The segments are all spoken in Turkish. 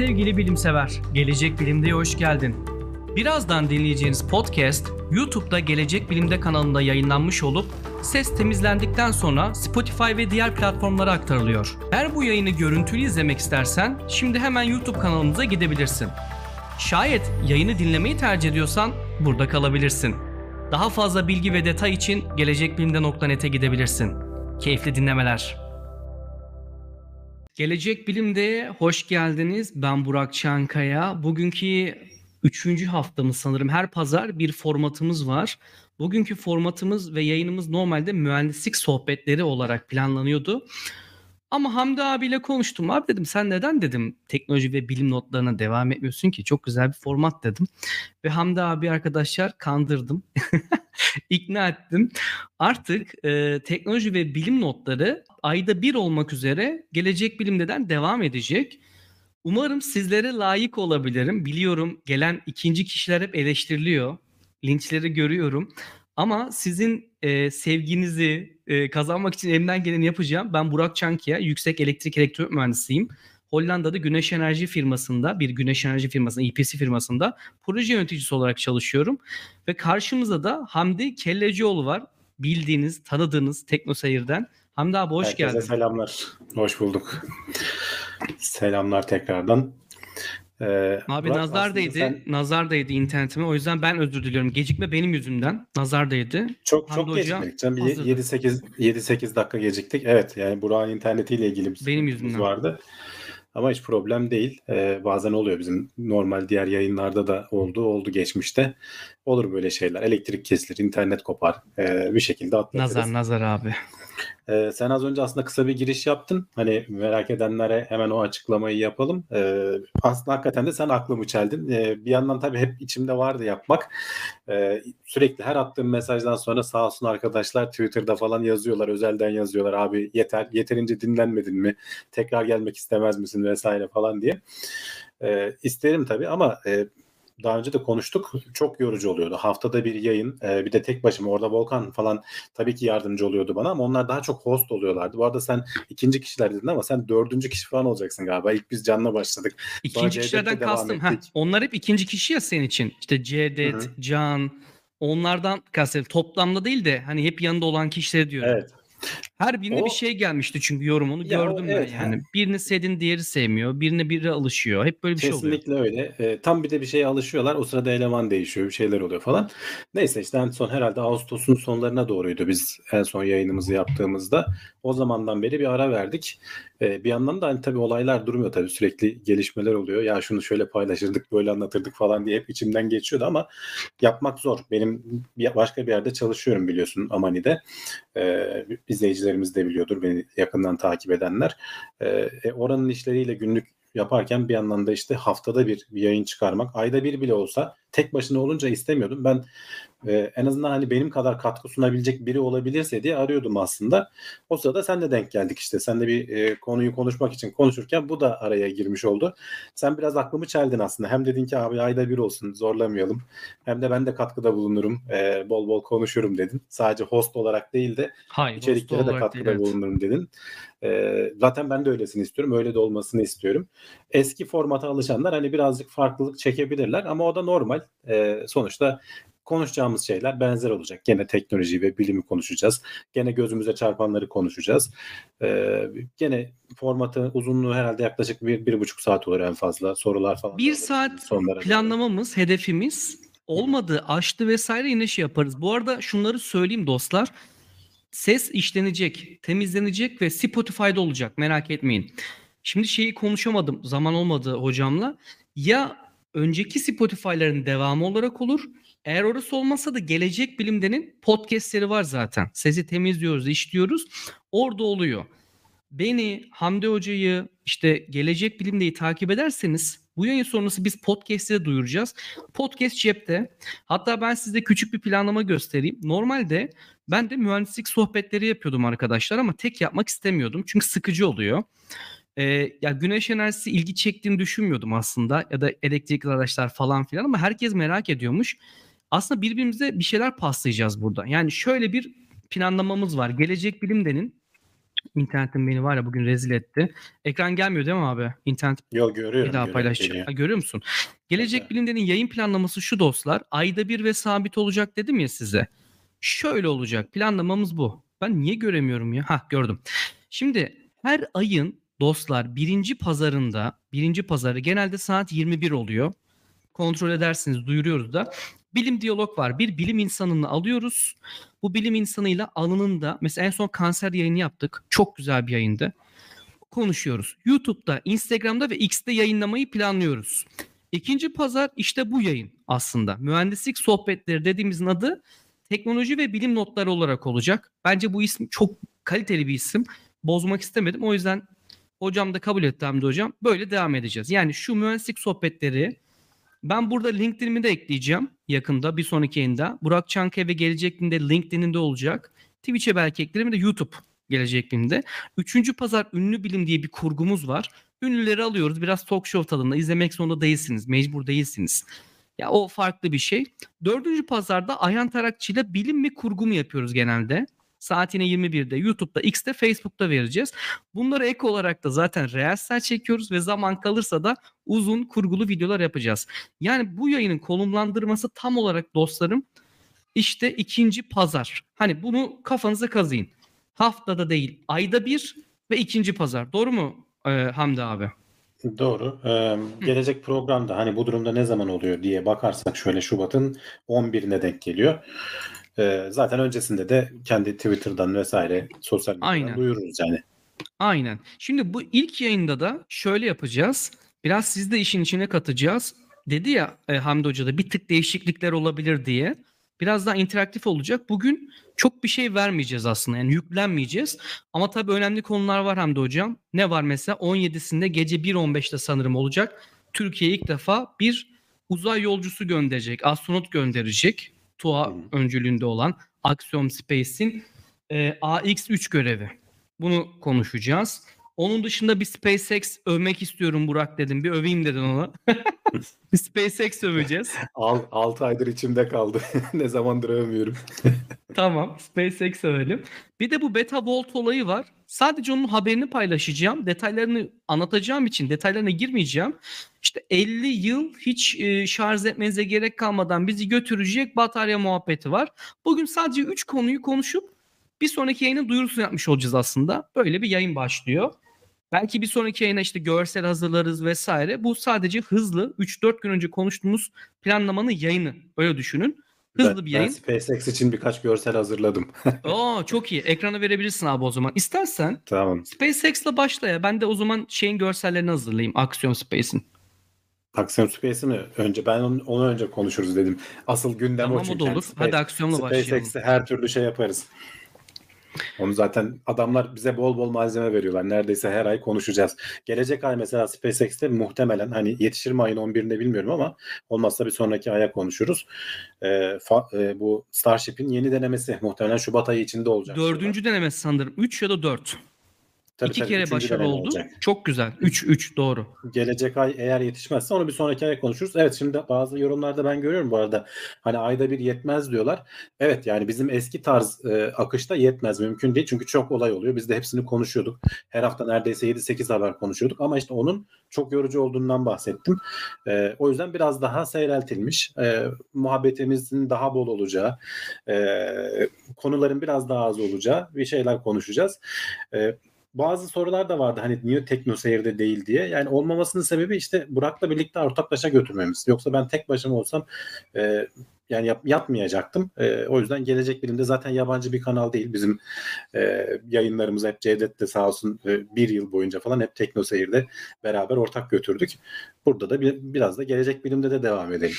Sevgili bilimsever, Gelecek Bilim'de hoş geldin. Birazdan dinleyeceğiniz podcast YouTube'da Gelecek Bilim'de kanalında yayınlanmış olup ses temizlendikten sonra Spotify ve diğer platformlara aktarılıyor. Eğer bu yayını görüntülü izlemek istersen şimdi hemen YouTube kanalımıza gidebilirsin. Şayet yayını dinlemeyi tercih ediyorsan burada kalabilirsin. Daha fazla bilgi ve detay için gelecekbilimde.net'e gidebilirsin. Keyifli dinlemeler. Gelecek Bilim'de hoş geldiniz. Ben Burak Çankaya. Bugünkü üçüncü haftamız sanırım. Her pazar bir formatımız var. Bugünkü formatımız ve yayınımız normalde mühendislik sohbetleri olarak planlanıyordu. Ama Hamdi abiyle konuştum. Abi dedim sen neden dedim teknoloji ve bilim notlarına devam etmiyorsun ki? Çok güzel bir format dedim. Ve Hamdi abi arkadaşlar kandırdım. ikna ettim. Artık e, teknoloji ve bilim notları ayda bir olmak üzere Gelecek Bilim'den devam edecek. Umarım sizlere layık olabilirim. Biliyorum gelen ikinci kişiler hep eleştiriliyor. Linçleri görüyorum. Ama sizin e, sevginizi e, kazanmak için elimden geleni yapacağım. Ben Burak Çankiya, yüksek elektrik elektronik mühendisiyim. Hollanda'da güneş enerji firmasında, bir güneş enerji firmasında, EPC firmasında proje yöneticisi olarak çalışıyorum. Ve karşımızda da Hamdi Kellecioğlu var. Bildiğiniz, tanıdığınız TeknoSeyir'den. Hamdi abi hoş Herkese geldin. selamlar. Hoş bulduk. Selamlar tekrardan. Ee, Abi nazar değdi. Sen... Nazar değdi internetime. O yüzden ben özür diliyorum. Gecikme benim yüzümden. Nazar değdi. Çok Hamdi çok gecikmedik. Canım 7 8 7 8 dakika geciktik. Evet yani Burak'ın internetiyle ilgili bir benim yüzümden vardı. Ama hiç problem değil. Ee, bazen oluyor bizim normal diğer yayınlarda da oldu. Oldu geçmişte. Olur böyle şeyler. Elektrik kesilir, internet kopar. Ee, bir şekilde atlatırız. Nazar nazar abi. Ee, sen az önce aslında kısa bir giriş yaptın. Hani merak edenlere hemen o açıklamayı yapalım. Ee, aslında hakikaten de sen aklımı çeldin. Ee, bir yandan tabii hep içimde vardı yapmak. Ee, sürekli her attığım mesajdan sonra sağ olsun arkadaşlar Twitter'da falan yazıyorlar. Özelden yazıyorlar. Abi yeter yeterince dinlenmedin mi? Tekrar gelmek istemez misin vesaire falan diye. Ee, isterim tabii ama e, daha önce de konuştuk. Çok yorucu oluyordu. Haftada bir yayın. E, bir de tek başıma orada Volkan falan tabii ki yardımcı oluyordu bana ama onlar daha çok host oluyorlardı. Bu arada sen ikinci kişiler dedin ama sen dördüncü kişi falan olacaksın galiba. İlk biz canla başladık. İkinci kişilerden kastım. Heh, onlar hep ikinci kişi ya senin için. İşte Cevdet, Hı-hı. Can onlardan kastım. Toplamda değil de hani hep yanında olan kişileri diyorum. Evet. Her birine o, bir şey gelmişti çünkü yorumunu ya gördüm o, ben evet, yani. Birini sevdiğin diğeri sevmiyor. Birine biri alışıyor. Hep böyle bir Kesinlikle şey oluyor. Kesinlikle öyle. E, tam bir de bir şeye alışıyorlar. O sırada eleman değişiyor. Bir şeyler oluyor falan. Neyse işte en son herhalde Ağustos'un sonlarına doğruydu biz en son yayınımızı yaptığımızda. O zamandan beri bir ara verdik. E, bir yandan da hani tabii olaylar durmuyor tabii sürekli gelişmeler oluyor. Ya şunu şöyle paylaşırdık, böyle anlatırdık falan diye hep içimden geçiyordu ama yapmak zor. Benim başka bir yerde çalışıyorum biliyorsun Amani'de. E, izleyicilerimiz de biliyordur beni yakından takip edenler. E, oranın işleriyle günlük yaparken bir yandan da işte haftada bir, bir yayın çıkarmak, ayda bir bile olsa tek başına olunca istemiyordum. Ben e, en azından hani benim kadar katkı sunabilecek biri olabilirse diye arıyordum aslında. O sırada sen de denk geldik işte. Sen de bir e, konuyu konuşmak için konuşurken bu da araya girmiş oldu. Sen biraz aklımı çeldin aslında. Hem dedin ki abi ayda bir olsun zorlamayalım. Hem de ben de katkıda bulunurum. E, bol bol konuşurum dedin. Sadece host olarak değil de Hayır, içeriklere de katkıda değil, bulunurum dedin. E, zaten ben de öylesini istiyorum. Öyle de olmasını istiyorum. Eski formata alışanlar hani birazcık farklılık çekebilirler ama o da normal. E, sonuçta konuşacağımız şeyler benzer olacak. Gene teknoloji ve bilimi konuşacağız. Gene gözümüze çarpanları konuşacağız. Ee, gene formatı uzunluğu herhalde yaklaşık bir, bir buçuk saat olur en fazla. Sorular falan. Bir saat planlamamız, doğru. hedefimiz olmadı, aştı vesaire yine şey yaparız. Bu arada şunları söyleyeyim dostlar. Ses işlenecek, temizlenecek ve Spotify'da olacak merak etmeyin. Şimdi şeyi konuşamadım zaman olmadı hocamla. Ya önceki Spotify'ların devamı olarak olur eğer orası olmasa da Gelecek Bilim'denin podcastleri var zaten. Sesi temizliyoruz, işliyoruz. Orada oluyor. Beni, Hamdi Hoca'yı, işte Gelecek Bilim'deyi takip ederseniz bu yayın sonrası biz podcast'te duyuracağız. Podcast cepte. Hatta ben size küçük bir planlama göstereyim. Normalde ben de mühendislik sohbetleri yapıyordum arkadaşlar ama tek yapmak istemiyordum. Çünkü sıkıcı oluyor. Ee, ya güneş enerjisi ilgi çektiğini düşünmüyordum aslında ya da elektrikli araçlar falan filan ama herkes merak ediyormuş aslında birbirimize bir şeyler paslayacağız burada. Yani şöyle bir planlamamız var. Gelecek Bilim'denin İnternetim beni var ya bugün rezil etti. Ekran gelmiyor değil mi abi? İnternet Yo görüyorum. bir daha görüyorum, paylaşacağım. geliyor. Ha, görüyor musun? Gelecek Evet. Bilimler'in yayın planlaması şu dostlar. Ayda bir ve sabit olacak dedim ya size. Şöyle olacak. Planlamamız bu. Ben niye göremiyorum ya? Ha gördüm. Şimdi her ayın dostlar birinci pazarında, birinci pazarı genelde saat 21 oluyor. Kontrol edersiniz duyuruyoruz da. Bilim diyalog var. Bir bilim insanını alıyoruz. Bu bilim insanıyla alanında mesela en son kanser yayını yaptık. Çok güzel bir yayındı. Konuşuyoruz. YouTube'da, Instagram'da ve X'te yayınlamayı planlıyoruz. İkinci pazar işte bu yayın aslında. Mühendislik sohbetleri dediğimizin adı teknoloji ve bilim notları olarak olacak. Bence bu isim çok kaliteli bir isim. Bozmak istemedim. O yüzden hocam da kabul etti Hamdi hocam. Böyle devam edeceğiz. Yani şu mühendislik sohbetleri ben burada LinkedIn'imi de ekleyeceğim yakında bir sonraki yayında. Burak Çankaya ve Gelecek Bilim'de LinkedIn'inde olacak. Twitch'e belki eklerim de YouTube Gelecek Bilim'de. Üçüncü pazar ünlü bilim diye bir kurgumuz var. Ünlüleri alıyoruz. Biraz talk show tadında. izlemek zorunda değilsiniz. Mecbur değilsiniz. Ya o farklı bir şey. Dördüncü pazarda Ayhan Tarakçı ile bilim mi kurgu mu yapıyoruz genelde. Saat yine 21'de YouTube'da, X'te, Facebook'ta vereceğiz. Bunları ek olarak da zaten Reels'ler çekiyoruz ve zaman kalırsa da uzun kurgulu videolar yapacağız. Yani bu yayının konumlandırması tam olarak dostlarım işte ikinci pazar. Hani bunu kafanıza kazıyın. Haftada değil, ayda bir ve ikinci pazar. Doğru mu e, Hamdi abi? Doğru. Ee, gelecek programda hani bu durumda ne zaman oluyor diye bakarsak şöyle Şubat'ın 11'ine denk geliyor. Ee, zaten öncesinde de kendi Twitter'dan vesaire sosyal medyadan Aynen. duyururuz yani. Aynen. Şimdi bu ilk yayında da şöyle yapacağız. Biraz siz de işin içine katacağız. Dedi ya e, Hamdi Hoca da bir tık değişiklikler olabilir diye. Biraz daha interaktif olacak. Bugün çok bir şey vermeyeceğiz aslında. Yani yüklenmeyeceğiz. Ama tabii önemli konular var Hamdi Hocam. Ne var mesela? 17'sinde gece 1.15'te sanırım olacak. Türkiye ilk defa bir uzay yolcusu gönderecek. Astronot gönderecek. TUA öncülüğünde olan Axiom Space'in e, AX-3 görevi. Bunu konuşacağız. Onun dışında bir SpaceX övmek istiyorum Burak dedim. Bir öveyim dedin onu. bir SpaceX öveceğiz. 6 aydır içimde kaldı. ne zamandır övmüyorum. Tamam. SpaceX övelim. Bir de bu Beta Volt olayı var. Sadece onun haberini paylaşacağım. Detaylarını anlatacağım için detaylarına girmeyeceğim. İşte 50 yıl hiç e, şarj etmenize gerek kalmadan bizi götürecek batarya muhabbeti var. Bugün sadece 3 konuyu konuşup bir sonraki yayının duyurusunu yapmış olacağız aslında. Böyle bir yayın başlıyor. Belki bir sonraki yayına işte görsel hazırlarız vesaire. Bu sadece hızlı 3-4 gün önce konuştuğumuz planlamanın yayını. Öyle düşünün. Hızlı ben, bir yayın. Ben SpaceX için birkaç görsel hazırladım. Oo çok iyi. Ekrana verebilirsin abi o zaman. İstersen tamam. SpaceX'le başla ya. Ben de o zaman şeyin görsellerini hazırlayayım. Aksiyon Space'in. Aksiyon Space'i mi? Önce ben onu, onu önce konuşuruz dedim. Asıl gündem Tamam o o çünkü. da Yani olur. Space- Hadi aksiyonla başlayalım. SpaceX'e her türlü şey yaparız. Onu zaten adamlar bize bol bol malzeme veriyorlar. Neredeyse her ay konuşacağız. Gelecek ay mesela SpaceX'te muhtemelen hani yetişir mi ayın 11'inde bilmiyorum ama olmazsa bir sonraki aya konuşuruz. Ee, fa- e, bu Starship'in yeni denemesi muhtemelen Şubat ayı içinde olacak. Dördüncü denemesi sanırım. 3 ya da 4. Tabii, İki tabii, kere deneme oldu. olacak. Çok güzel. 3 3 doğru. gelecek ay eğer yetişmezse onu bir sonraki ay konuşuruz. Evet şimdi bazı yorumlarda ben görüyorum bu arada hani ayda bir yetmez diyorlar. Evet yani bizim eski tarz e, akışta yetmez mümkün değil çünkü çok olay oluyor. Biz de hepsini konuşuyorduk. Her hafta neredeyse 7-8 haber konuşuyorduk ama işte onun çok yorucu olduğundan bahsettim. E, o yüzden biraz daha seyreltilmiş. E, muhabbetimizin daha bol olacağı, e, konuların biraz daha az olacağı bir şeyler konuşacağız. E, bazı sorular da vardı hani niye Tekno Seyir'de değil diye. Yani olmamasının sebebi işte Burak'la birlikte ortaklaşa götürmemiz. Yoksa ben tek başıma olsam e, yani yap, yapmayacaktım. E, o yüzden Gelecek Bilim'de zaten yabancı bir kanal değil. Bizim e, yayınlarımız hep Cevdet de sağ olsun e, bir yıl boyunca falan hep Tekno Seyir'de beraber ortak götürdük. Burada da bir, biraz da Gelecek Bilim'de de devam edelim.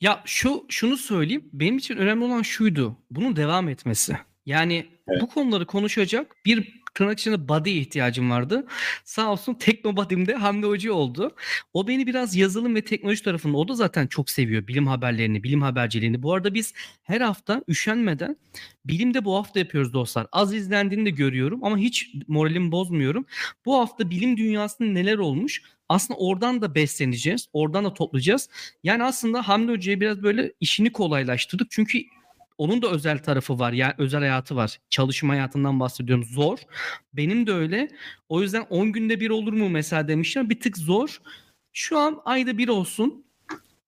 Ya şu şunu söyleyeyim. Benim için önemli olan şuydu. Bunun devam etmesi. Yani Evet. bu konuları konuşacak bir tırnak içinde body ihtiyacım vardı. Sağ olsun Teknobadim'de Hamdi Hoca oldu. O beni biraz yazılım ve teknoloji tarafında o da zaten çok seviyor bilim haberlerini, bilim haberciliğini. Bu arada biz her hafta üşenmeden bilimde bu hafta yapıyoruz dostlar. Az izlendiğini de görüyorum ama hiç moralimi bozmuyorum. Bu hafta bilim dünyasında neler olmuş? Aslında oradan da besleneceğiz. Oradan da toplayacağız. Yani aslında Hamdi Hoca'ya biraz böyle işini kolaylaştırdık. Çünkü onun da özel tarafı var. Yani özel hayatı var. Çalışma hayatından bahsediyorum. Zor. Benim de öyle. O yüzden 10 günde bir olur mu mesela demişler. Bir tık zor. Şu an ayda bir olsun.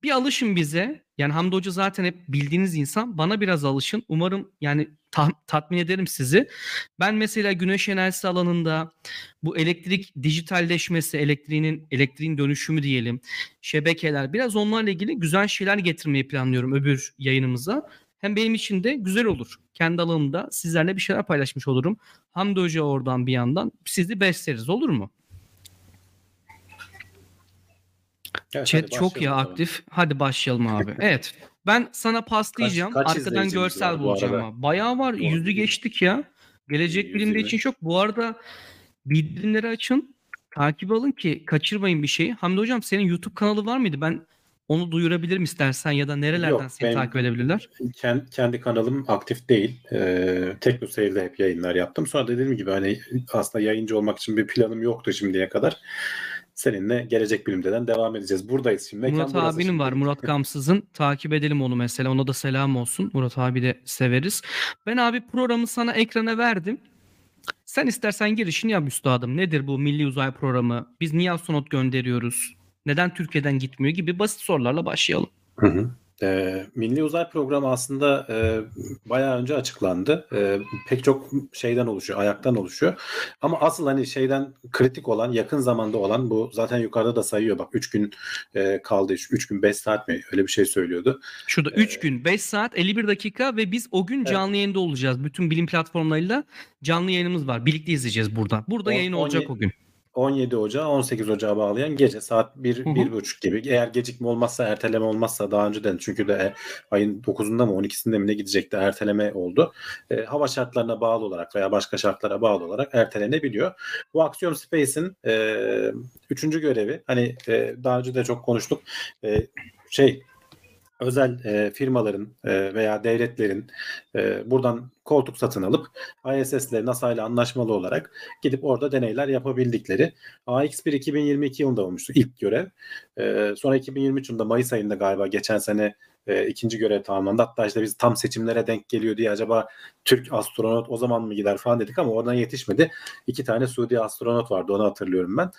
Bir alışın bize. Yani Hamdi Hoca zaten hep bildiğiniz insan. Bana biraz alışın. Umarım yani ta- tatmin ederim sizi. Ben mesela güneş enerjisi alanında bu elektrik dijitalleşmesi, elektriğinin elektriğin dönüşümü diyelim, şebekeler biraz onlarla ilgili güzel şeyler getirmeyi planlıyorum öbür yayınımıza. Hem benim için de güzel olur. Kendi alanımda sizlerle bir şeyler paylaşmış olurum. Hamdi Hoca oradan bir yandan sizi besleriz olur mu? Evet, Chat çok ya aktif. Hadi başlayalım abi. Evet. Ben sana paslayacağım. kaç Arkadan izleyicimiz görsel bulacağım arada? Bayağı var. Doğru. Yüzü geçtik ya. Gelecek 120. bilimde için çok. Bu arada bildirimleri açın. Takip alın ki kaçırmayın bir şeyi. Hamdi hocam senin YouTube kanalı var mıydı? Ben onu duyurabilirim istersen ya da nerelerden Yok, seni takip edebilirler? Kendi, kendi kanalım aktif değil. Ee, Tekno Seyir'de hep yayınlar yaptım. Sonra dediğim gibi hani aslında yayıncı olmak için bir planım yoktu şimdiye kadar. Seninle Gelecek Bilim'den devam edeceğiz. Buradayız şimdi. Mekan Murat abinin şimdi. var. Murat Gamsız'ın. Takip edelim onu mesela. Ona da selam olsun. Murat abi de severiz. Ben abi programı sana ekrana verdim. Sen istersen girişini yap üstadım. Nedir bu milli uzay programı? Biz niye astronot gönderiyoruz? Neden Türkiye'den gitmiyor gibi basit sorularla başlayalım. Hı hı. Ee, Milli Uzay Programı aslında e, bayağı önce açıklandı. E, pek çok şeyden oluşuyor, ayaktan oluşuyor. Ama asıl hani şeyden kritik olan, yakın zamanda olan bu zaten yukarıda da sayıyor. Bak 3 gün e, kaldı, 3 gün 5 saat mi öyle bir şey söylüyordu. Şurada 3 gün 5 saat 51 dakika ve biz o gün Evet. canlı yayında olacağız. Bütün bilim platformlarıyla canlı yayınımız var. Birlikte izleyeceğiz burada. Burada On- yayın on olacak ye- o gün. 17 Ocağı 18 Ocağı bağlayan gece saat 1 Hı hı. 1.30 gibi. Eğer gecikme olmazsa erteleme olmazsa daha önceden çünkü de ayın 9'unda mı 12'sinde mi ne gidecekti erteleme oldu. E, hava şartlarına bağlı olarak veya başka şartlara bağlı olarak ertelenebiliyor. Bu Axiom Space'in e, üçüncü görevi hani e, daha önce de çok konuştuk. E, şey özel e, firmaların e, veya devletlerin e, buradan koltuk satın alıp ISS'le NASA ile anlaşmalı olarak gidip orada deneyler yapabildikleri AX1 2022 yılında olmuştu ilk görev. E, sonra 2023 yılında Mayıs ayında galiba geçen sene e, ikinci görev tamamlandı. Hatta işte biz tam seçimlere denk geliyor diye acaba Türk astronot o zaman mı gider falan dedik ama oradan yetişmedi. İki tane Suudi astronot vardı onu hatırlıyorum ben.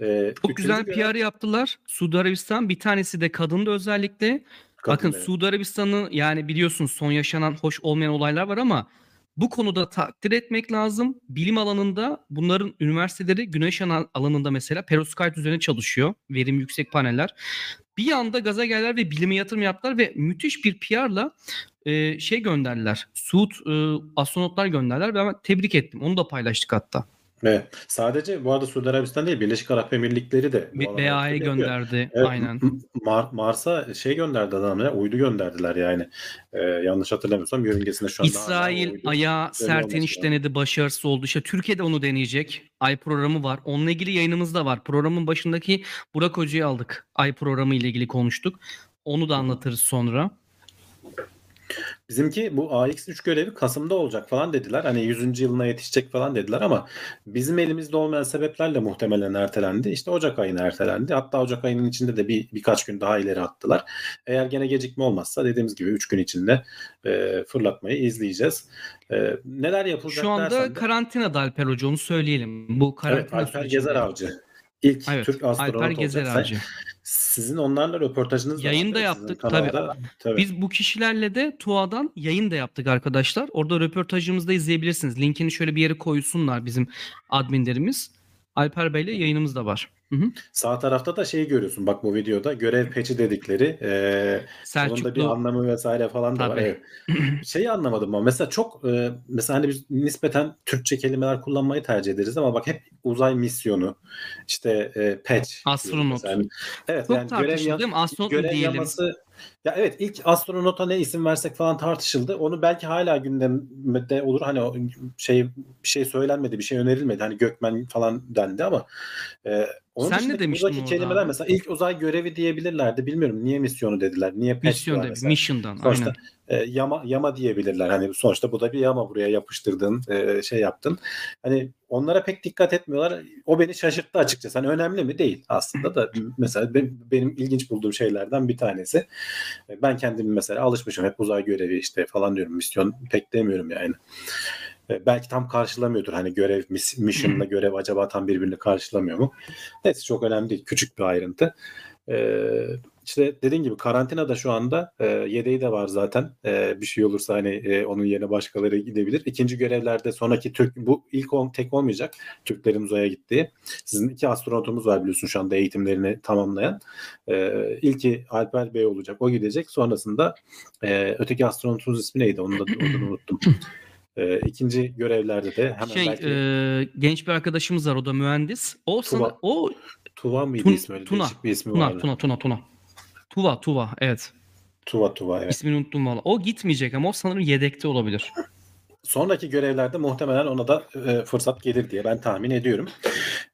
E, Çok güzel görev- PR yaptılar. Suudi Arabistan bir tanesi de kadındı özellikle. Bakın evet. Suudi Arabistan'ın yani biliyorsunuz son yaşanan hoş olmayan olaylar var ama bu konuda takdir etmek lazım. Bilim alanında bunların üniversiteleri güneş alanında mesela perovskite üzerine çalışıyor. Verim yüksek paneller. Bir anda gaza geldiler ve bilime yatırım yaptılar ve müthiş bir PR'la e, şey gönderdiler. Suud e, astronotlar gönderdiler ve ben tebrik ettim. Onu da paylaştık hatta. Evet. Sadece bu arada Suudi Arabistan değil Birleşik Arap Emirlikleri de yatırım yapıyor. gönderdi. Evet, Aynen. Mar- Mars'a şey gönderdi adam ya uydu gönderdiler yani. Ee, yanlış hatırlamıyorsam yörüngesinde şu anda İsrail uydu. ayağa sert iniş denedi başarısız oldu. İşte Türkiye'de onu deneyecek. Ay programı var. Onunla ilgili yayınımız da var. Programın başındaki Burak Hoca'yı aldık. Ay programı ile ilgili konuştuk. Onu da anlatırız sonra. Bizimki bu AX3 görevi Kasım'da olacak falan dediler. Hani 100. yılına yetişecek falan dediler ama bizim elimizde olmayan sebeplerle muhtemelen ertelendi. İşte Ocak ayına ertelendi. Hatta Ocak ayının içinde de bir birkaç gün daha ileri attılar. Eğer gene gecikme olmazsa dediğimiz gibi 3 gün içinde e, fırlatmayı izleyeceğiz. E, neler yapılacak Şu anda dersen de- karantinada Alper Hoca onu söyleyelim. Bu Evet, karantina Alper sürecinde. Gezer Avcı. İlk Evet, Türk astronot Alper Gezer olacak. Avcı. Sizin onlarla röportajınız Yayın da yaptık, tabii. Tabii. Biz bu kişilerle de TUA'dan yayın da yaptık arkadaşlar. Orada röportajımızı da izleyebilirsiniz. Linkini şöyle bir yere koysunlar bizim adminlerimiz. Alper Bey'le yayınımız da var. Hı hı. Sağ tarafta da şeyi görüyorsun bak bu videoda görev peçi dedikleri e, onun da bir Selçuklu anlamı vesaire falan da var. Tabii. Evet. Şeyi anlamadım ama mesela çok e, mesela hani biz nispeten Türkçe kelimeler kullanmayı tercih ederiz ama bak hep uzay misyonu işte e, patch Astronot. mesela. Evet çok yani görev, değil mi? Astronot görev diyelim? yaması ya evet ilk astronota ne isim versek falan tartışıldı. Onu belki hala gündemde olur. Hani şey bir şey söylenmedi, bir şey önerilmedi. Hani Gökmen falan dendi ama e, Onun Sen ne demiştin buradaki orada kelimeler abi? mesela ilk uzay görevi diyebilirlerdi. Bilmiyorum niye misyonu dediler. Niye da mesela. mission'dan Sonuçta aynen. e, yama yama diyebilirler. Hani sonuçta bu da bir yama buraya yapıştırdığın e, şey yaptın. Hani onlara pek dikkat etmiyorlar. O beni şaşırttı açıkçası. Hani önemli mi? Değil aslında da mesela benim, benim ilginç bulduğum şeylerden bir tanesi. Ben kendim mesela alışmışım hep uzay görevi işte falan diyorum. Misyon pek demiyorum yani. E, Belki tam karşılamıyordur hani görev mis- mission'la görev acaba tam birbirini karşılamıyor mu? Neyse çok önemli değil. Küçük bir ayrıntı. Ee, işte dediğin gibi karantinada şu anda e, yedeği de var zaten. E, bir şey olursa hani e, onun yerine başkaları gidebilir. İkinci görevlerde sonraki Türk bu ilk on, tek olmayacak Türklerin uzaya gittiği. Sizin iki astronotumuz var biliyorsun şu anda eğitimlerini tamamlayan. E, ilki Alper Bey olacak. O gidecek. Sonrasında e, öteki astronotumuz ismi neydi? Onu da adını unuttum. E, ikinci görevlerde de hemen Şey belki e, genç bir arkadaşımız var o da mühendis. O sana o Tuva mıydı Tun- ismi? Öyle Tuna. bir ismi Tuna vardı. Tuna Tuna Tuna. Tuva Tuva evet. Tuva Tuva evet. İsmini unuttum valla. O gitmeyecek ama o sanırım yedekte olabilir. Sonraki görevlerde muhtemelen ona da e, fırsat gelir diye ben tahmin ediyorum.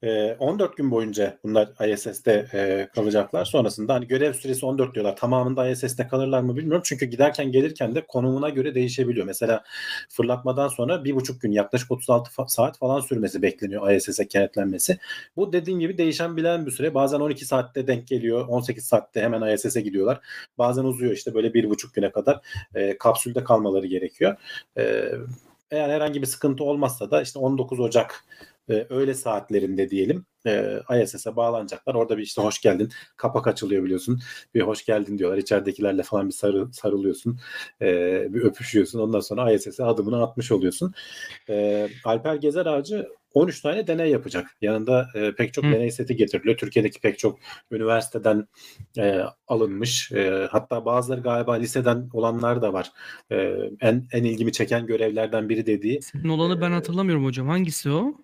E, 14 gün boyunca bunlar ISS'te e, kalacaklar. Sonrasında hani görev süresi 14 diyorlar. Tamamında ISS'te kalırlar mı bilmiyorum. Çünkü giderken gelirken de konumuna göre değişebiliyor. Mesela fırlatmadan sonra bir buçuk gün yaklaşık 36 fa- saat falan sürmesi bekleniyor ISS'e kenetlenmesi. Bu dediğim gibi değişen bilen bir süre. Bazen 12 saatte denk geliyor. 18 saatte hemen ISS'e gidiyorlar. Bazen uzuyor işte böyle bir buçuk güne kadar e, kapsülde kalmaları gerekiyor. E, eğer herhangi bir sıkıntı olmazsa da işte 19 Ocak e, öğle saatlerinde diyelim e, ISS'e bağlanacaklar. Orada bir işte hoş geldin kapak açılıyor biliyorsun. Bir hoş geldin diyorlar. İçeridekilerle falan bir sarı, sarılıyorsun. E, bir öpüşüyorsun. Ondan sonra ISS'e adımını atmış oluyorsun. E, Alper Gezer Ağacı 13 tane deney yapacak. Yanında e, pek çok Hı. deney seti getiriliyor. Türkiye'deki pek çok üniversiteden e, alınmış. E, hatta bazıları galiba liseden olanlar da var. E, en en ilgimi çeken görevlerden biri dediği. Senin olanı ben Ee, hatırlamıyorum hocam. Hangisi o?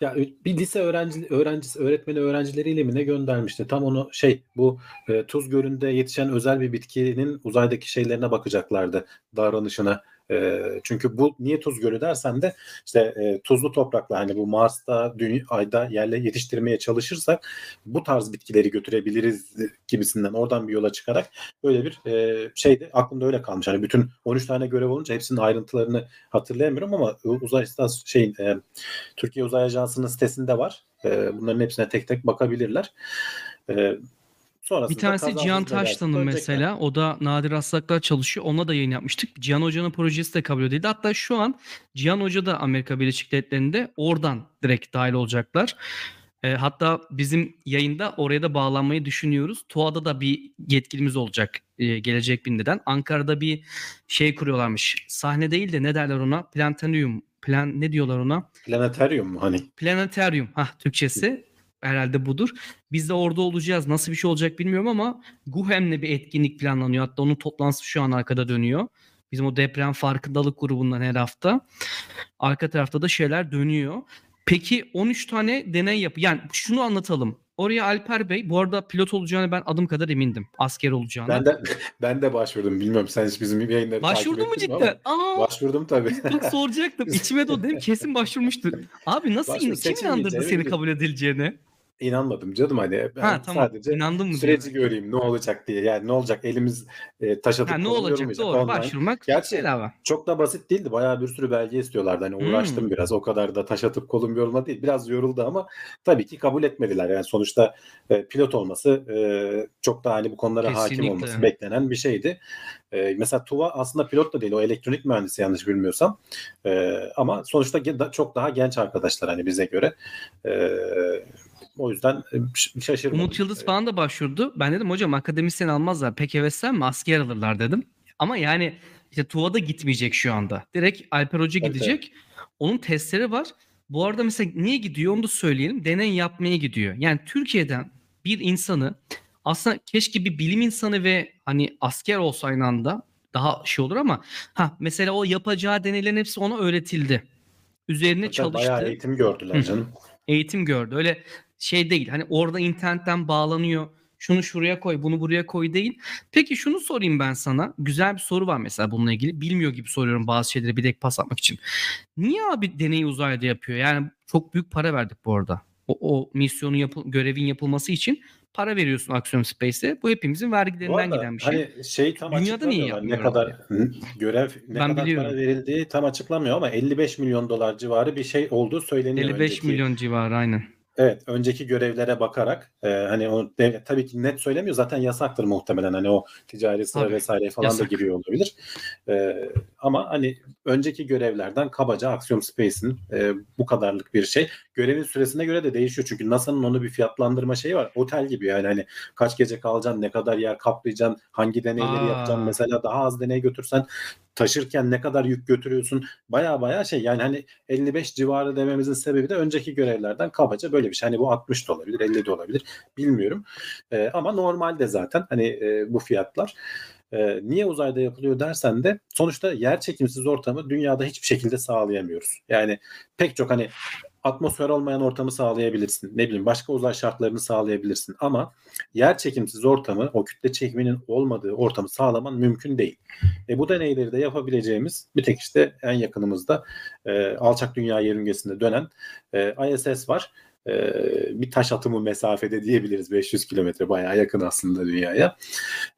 Ya bir lise öğrenci öğrencisi öğretmeni öğrencileriyle mi ne göndermişti? Tam onu şey bu e, Tuz Gölü'nde yetişen özel bir bitkinin uzaydaki şeylerine bakacaklardı davranışına. E, çünkü bu niye Tuz Gölü dersen de işte e, tuzlu toprakla hani bu Mars'ta, Dünya, Ay'da yerle yetiştirmeye çalışırsak bu tarz bitkileri götürebiliriz gibisinden oradan bir yola çıkarak böyle bir e, şey de aklımda öyle kalmış. Hani bütün 13 tane görev olunca hepsinin ayrıntılarını hatırlayamıyorum ama uzay istas şeyin e, Türkiye Uzay Ajansı'nın sitesinde var. E, bunların hepsine tek tek bakabilirler. E, sonrasında Bir tanesi Cihan dönecekler. mesela. O da Nadir Aslaklar çalışıyor. Ona da yayın yapmıştık. Cihan Hoca'nın projesi de kabul edildi. Hatta şu an Cihan Hoca da Amerika Birleşik Devletleri'nde oradan direkt dahil olacaklar. E, hatta bizim yayında oraya da bağlanmayı düşünüyoruz. TUA'da da bir yetkilimiz olacak e, gelecek bindeden. Ankara'da bir şey kuruyorlarmış. Sahne değil de ne derler ona? Planetarium. Plan ne diyorlar ona? Planetaryum mu hani? Planetarium. Hah Türkçesi herhalde budur. Biz de orada olacağız. Nasıl bir şey olacak bilmiyorum ama GUHEM'le bir etkinlik planlanıyor. Hatta onun toplantısı şu an arkada dönüyor. Bizim o deprem farkındalık grubundan her hafta. Arka tarafta da şeyler dönüyor. Peki 13 tane deney yap. Yani şunu anlatalım. Oraya Alper Bey bu arada pilot olacağını ben adım kadar emindim. Asker olacağını. Ben de ben de başvurdum. Bilmiyorum sen hiç bizim yayınları Başvurdun mu cidden? Aa, Başvurdum tabii. Bak soracaktım. İçime de o dedim kesin başvurmuştu. Abi nasıl in- kim inandırdı seni kabul edileceğine? İnanmadım canım hani ben Ha tamam. sadece İnandın mı? süreci diyorum. göreyim ne olacak diye. Yani ne olacak elimiz e, taş atıp Ha, ne olacak doğru. online. Başvurmak Gerçi- bedava. Çok da basit değildi. Bayağı bir sürü belge istiyorlardı. Hani uğraştım Hmm. biraz. O kadar da taş atıp kolum yorulma değil. Biraz yoruldu ama tabii ki kabul etmediler. Yani sonuçta e, pilot olması e, çok daha hani bu konulara hakim Kesinlikle. olması beklenen bir şeydi. E, mesela Tuva aslında pilot da değil. O elektronik mühendisi yanlış bilmiyorsam. E, ama sonuçta da- çok daha genç arkadaşlar hani bize göre. E, o yüzden e, şaşırmadım. Umut Yıldız falan da başvurdu. Ben dedim hocam akademisyen almazlar. Pek heveslen mi? Asker alırlar dedim. Ama yani işte Tuva da gitmeyecek şu anda. Direkt Alper Hoca Evet, gidecek. Onun testleri var. Bu arada mesela niye gidiyor onu da söyleyelim. Deney yapmaya gidiyor. Yani Türkiye'den bir insanı aslında keşke bir bilim insanı ve hani asker olsa aynı anda daha şey olur ama ha mesela o yapacağı deneylerin hepsi ona öğretildi. Üzerine Hatta çalıştı Bayağı eğitim gördüler Hı. canım. eğitim gördü. Öyle şey değil. Hani orada internetten bağlanıyor. Şunu şuraya koy, bunu buraya koy değil. Peki şunu sorayım ben sana. Güzel bir soru var mesela bununla ilgili. Bilmiyor gibi soruyorum bazı şeyleri bir de pas atmak için. Niye abi deneyi uzayda yapıyor? Yani çok büyük para verdik bu arada. o, o misyonun yapı, görevin yapılması için para veriyorsun Axiom Space'e. Bu hepimizin vergilerinden arada giden bir şey. Hani şey tam Dünyada niye açıklamıyorlar. Ne kadar hı, görev ne Ben kadar biliyorum. para verildiği tam açıklanmıyor ama 55 milyon dolar civarı bir şey olduğu söyleniyor 55 önceki. milyon civarı aynen. Evet, önceki görevlere bakarak e, hani o devlet tabii ki net söylemiyor zaten yasaktır muhtemelen hani o ticari sıra Tabii, vesaire falan yasak. da giriyor olabilir. E, ama hani önceki görevlerden kabaca Axiom Space'in e, bu kadarlık bir şey. Görevin süresine göre de değişiyor çünkü NASA'nın onu bir fiyatlandırma şeyi var. Otel gibi yani hani kaç gece kalacaksın, ne kadar yer kaplayacaksın, hangi deneyleri Aa. yapacaksın. Mesela daha az deney götürsen taşırken ne kadar yük götürüyorsun. Baya baya şey yani hani 55 civarı dememizin sebebi de önceki görevlerden kabaca böyle bir şey. Hani bu 60 da olabilir, 50 de olabilir. Bilmiyorum. Ee, ama normalde zaten hani e, bu fiyatlar. Ee, niye uzayda yapılıyor dersen de sonuçta yer çekimsiz ortamı dünyada hiçbir şekilde sağlayamıyoruz. Yani pek çok hani atmosfer olmayan ortamı sağlayabilirsin. Ne bileyim başka uzay şartlarını sağlayabilirsin ama yer çekimsiz ortamı, o kütle çekiminin olmadığı ortamı sağlaman mümkün değil. E, bu deneyleri de yapabileceğimiz bir tek işte en yakınımızda e, alçak dünya yörüngesinde dönen e, ISS var. E, bir taş atımı mesafede diyebiliriz 500 kilometre bayağı yakın aslında dünyaya.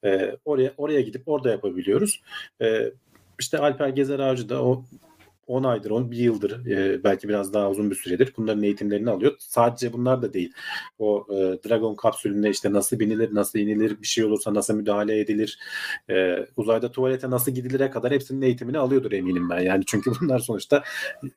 E, oraya oraya gidip orada yapabiliyoruz. E, işte Alper Gezer Avcı da o 10 aydır, 10 bir yıldır e, belki biraz daha uzun bir süredir bunların eğitimlerini alıyor. Sadece bunlar da değil. O e, Dragon kapsülünde işte nasıl binilir, nasıl inilir, bir şey olursa nasıl müdahale edilir, e, uzayda tuvalete nasıl gidilire kadar hepsinin eğitimini alıyordur eminim ben. Yani çünkü bunlar sonuçta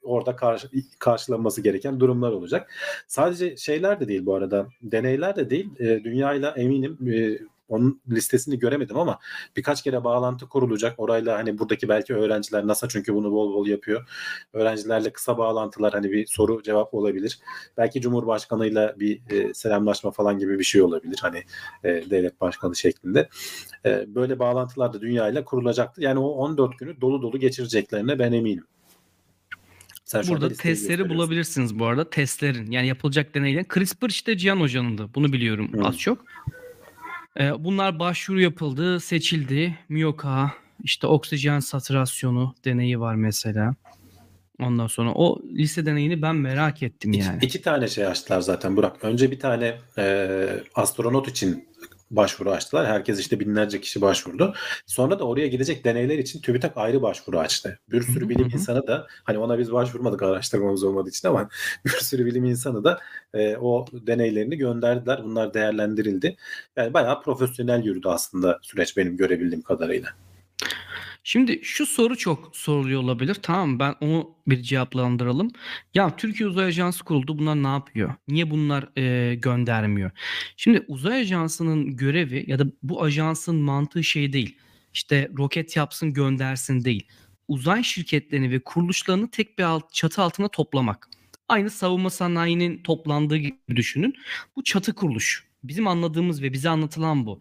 orada karşı, karşılanması gereken durumlar olacak. Sadece şeyler de değil bu arada, deneyler de değil. E, dünyayla eminim e, onun listesini göremedim ama birkaç kere bağlantı kurulacak. Orayla hani buradaki belki öğrenciler NASA çünkü bunu bol bol yapıyor. Öğrencilerle kısa bağlantılar hani bir soru cevap olabilir. Belki Cumhurbaşkanıyla bir e, selamlaşma falan gibi bir şey olabilir. Hani e, devlet başkanı şeklinde. E, böyle bağlantılar da dünyayla kurulacaktır. Yani o 14 günü dolu dolu geçireceklerine ben eminim. Sen Burada testleri bulabilirsiniz bu arada. Testlerin yani yapılacak deneylerin. CRISPR işte Cihan Hoca'nın da. Bunu biliyorum Hı. az çok. Ee, bunlar başvuru yapıldı, seçildi. Miyoka, işte oksijen satürasyonu deneyi var mesela. Ondan sonra o liste deneyini ben merak ettim İki, yani. iki tane şey açtılar zaten Burak. Önce bir tane e, astronot için başvuru açtılar. Herkes işte binlerce kişi başvurdu. Sonra da oraya gidecek deneyler için TÜBİTAK ayrı başvuru açtı. Bir sürü bilim insanı da hani ona biz başvurmadık araştırmamız olmadığı için ama bir sürü bilim insanı da e, o deneylerini gönderdiler. Bunlar değerlendirildi. Yani bayağı profesyonel yürüdü aslında süreç benim görebildiğim kadarıyla. Şimdi şu soru çok soruluyor olabilir. Tamam ben onu bir cevaplandıralım. Ya Türkiye Uzay Ajansı kuruldu. Bunlar ne yapıyor? Niye bunlar e, göndermiyor? Şimdi Uzay Ajansı'nın görevi ya da bu ajansın mantığı şey değil. İşte roket yapsın göndersin değil. Uzay şirketlerini ve kuruluşlarını tek bir alt, çatı altına toplamak. Aynı savunma sanayinin toplandığı gibi düşünün. Bu çatı kuruluş. Bizim anladığımız ve bize anlatılan bu.